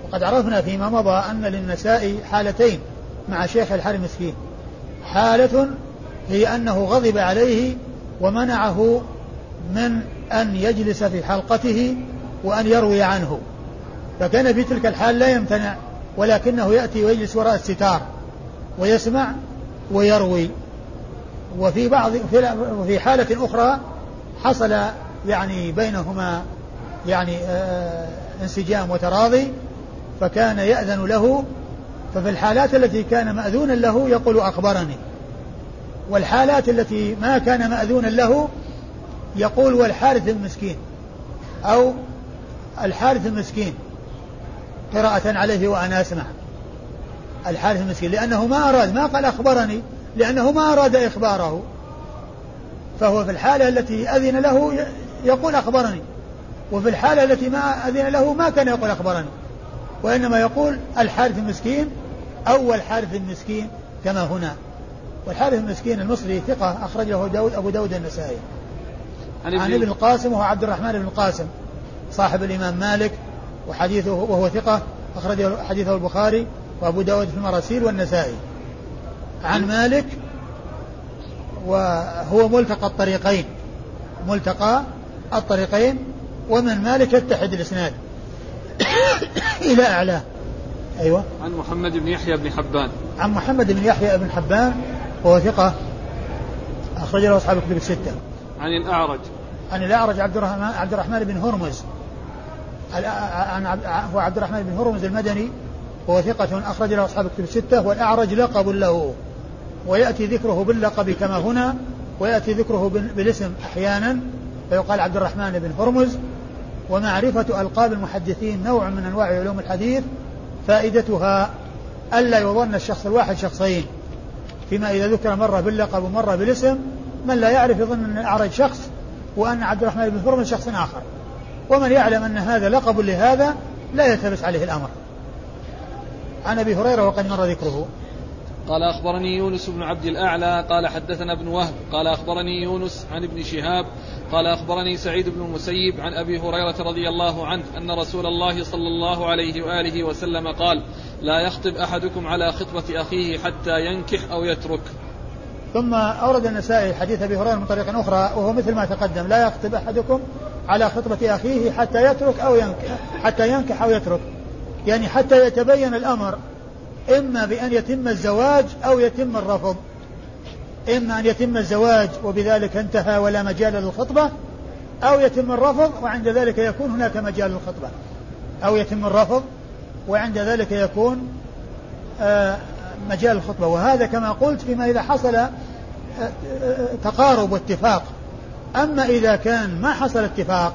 وقد عرفنا فيما مضى أن للنساء حالتين مع شيخ الحارث المسكين. حالة هي أنه غضب عليه ومنعه من أن يجلس في حلقته وأن يروي عنه. فكان في تلك الحال لا يمتنع ولكنه يأتي ويجلس وراء الستار ويسمع ويروي. وفي بعض في حالة أخرى حصل يعني بينهما يعني آه انسجام وتراضي فكان يأذن له. ففي الحالات التي كان مأذونا له يقول أخبرني. والحالات التي ما كان مأذونا له يقول والحارث المسكين أو الحارث المسكين قراءة عليه وأنا أسمع. الحارث المسكين لأنه ما أراد ما قال أخبرني لأنه ما أراد إخباره. فهو في الحالة التي أذن له يقول أخبرني. وفي الحالة التي ما أذن له ما كان يقول أخبرني. وإنما يقول الحارث المسكين أو الحارث المسكين كما هنا. والحارث المسكين المصري ثقة أخرجه داود أبو داود النسائي. عن, عن ابن القاسم وهو عبد الرحمن بن القاسم صاحب الإمام مالك وحديثه وهو ثقة أخرجه حديثه البخاري وأبو داود في المراسيل والنسائي. عن مالك وهو ملتقى الطريقين ملتقى الطريقين ومن مالك يتحد الإسناد. إلى أعلاه أيوة. عن محمد بن يحيى بن حبان. عن محمد بن يحيى بن حبان وهو ثقة أخرج له أصحاب الكتب الستة. عن الأعرج. عن الأعرج عبد الرحمن عبد الرحمن بن هرمز. عن هو عبد الرحمن بن هرمز المدني وهو ثقة أخرج له أصحاب الكتب الستة والأعرج لقب له. ويأتي ذكره باللقب كما هنا ويأتي ذكره بالاسم أحيانا فيقال عبد الرحمن بن هرمز. ومعرفة ألقاب المحدثين نوع من أنواع علوم الحديث فائدتها ألا يظن الشخص الواحد شخصين. فيما إذا ذكر مرة باللقب ومرة بالاسم من لا يعرف يظن أن الأعرج شخص وأن عبد الرحمن بن هرمز شخص آخر. ومن يعلم أن هذا لقب لهذا لا يلتبس عليه الأمر. عن أبي هريرة وقد مر ذكره. قال أخبرني يونس بن عبد الأعلى قال حدثنا ابن وهب قال أخبرني يونس عن ابن شهاب قال أخبرني سعيد بن المسيب عن أبي هريرة رضي الله عنه أن رسول الله صلى الله عليه وآله وسلم قال لا يخطب أحدكم على خطبة أخيه حتى ينكح أو يترك. ثم أورد النسائي حديث أبي هريرة من طريق أخرى وهو مثل ما تقدم لا يخطب أحدكم على خطبة أخيه حتى يترك أو ينكح حتى ينكح أو يترك. يعني حتى يتبين الأمر إما بأن يتم الزواج أو يتم الرفض. إما أن يتم الزواج وبذلك انتهى ولا مجال للخطبة أو يتم الرفض وعند ذلك يكون هناك مجال للخطبة. أو يتم الرفض وعند ذلك يكون آه، مجال الخطبة. وهذا كما قلت فيما إذا حصل آه، آه، تقارب واتفاق. أما إذا كان ما حصل اتفاق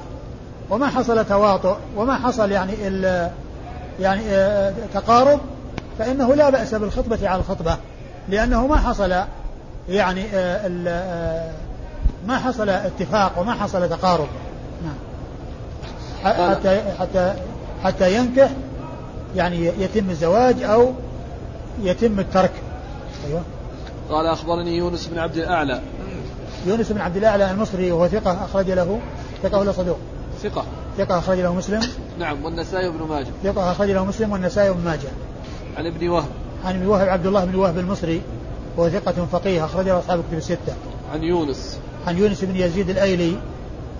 وما حصل تواطؤ وما حصل يعني ال يعني تقارب فإنه لا بأس بالخطبة على الخطبة. لأنه ما حصل يعني آه، ما حصل اتفاق وما حصل تقارب. نعم. حتى حتى حتى ينكح يعني يتم الزواج أو يتم الترك. أيوه. قال أخبرني يونس بن عبد الأعلى. يونس بن عبد الأعلى المصري وهو ثقة أخرج له ثقة ولا صدوق؟ ثقة. ثقة أخرج له مسلم. نعم والنسائي بن ماجه. ثقة أخرج له مسلم والنسائي بن ماجه. عن ابن وهب. عن ابن وهب عبد الله بن وهب المصري وهو ثقة فقيه أخرج له أصحاب الكتب الستة. عن يونس. عن يونس بن يزيد الأيلي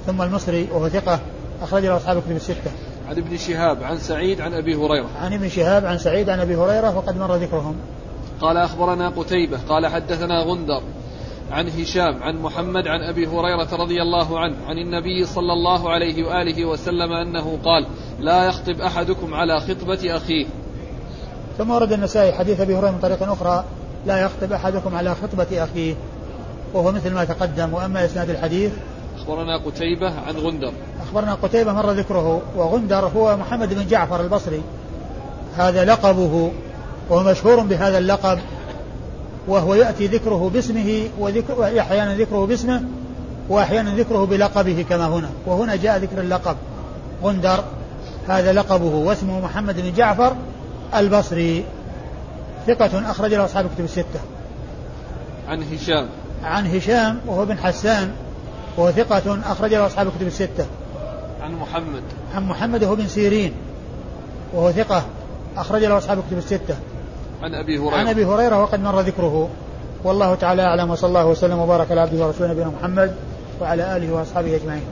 ثم المصري وهو ثقة أخرج له أصحاب الكتب الستة. عن ابن شهاب عن سعيد عن أبي هريرة. عن ابن شهاب عن سعيد عن أبي هريرة وقد مر ذكرهم. قال أخبرنا قتيبة قال حدثنا غندر عن هشام عن محمد عن أبي هريرة رضي الله عنه عن النبي صلى الله عليه وآله وسلم أنه قال: لا يخطب أحدكم على خطبة أخيه. ثم ورد النسائي حديث أبي هريرة من طريق أخرى: لا يخطب أحدكم على خطبة أخيه. وهو مثل ما تقدم وأما إسناد الحديث أخبرنا قتيبة عن غندر. أخبرنا قتيبة مر ذكره وغندر هو محمد بن جعفر البصري. هذا لقبه وهو مشهور بهذا اللقب وهو يأتي ذكره باسمه وأحيانا ذكره باسمه وأحيانا ذكره بلقبه كما هنا. وهنا جاء ذكر اللقب. غندر هذا لقبه واسمه محمد بن جعفر البصري. ثقة أخرج له أصحاب الكتب الستة. عن هشام. عن هشام وهو بن حسان. وهو ثقة أخرج له أصحاب الكتب الستة. عن محمد. عن محمد وهو بن سيرين وهو ثقة أخرج له أصحاب الكتب الستة. عن أبي هريرة. عن أبي هريرة وقد مر ذكره. والله تعالى أعلم وصلى الله وسلم وبارك على عبده ورسوله نبينا محمد وعلى آله وأصحابه أجمعين.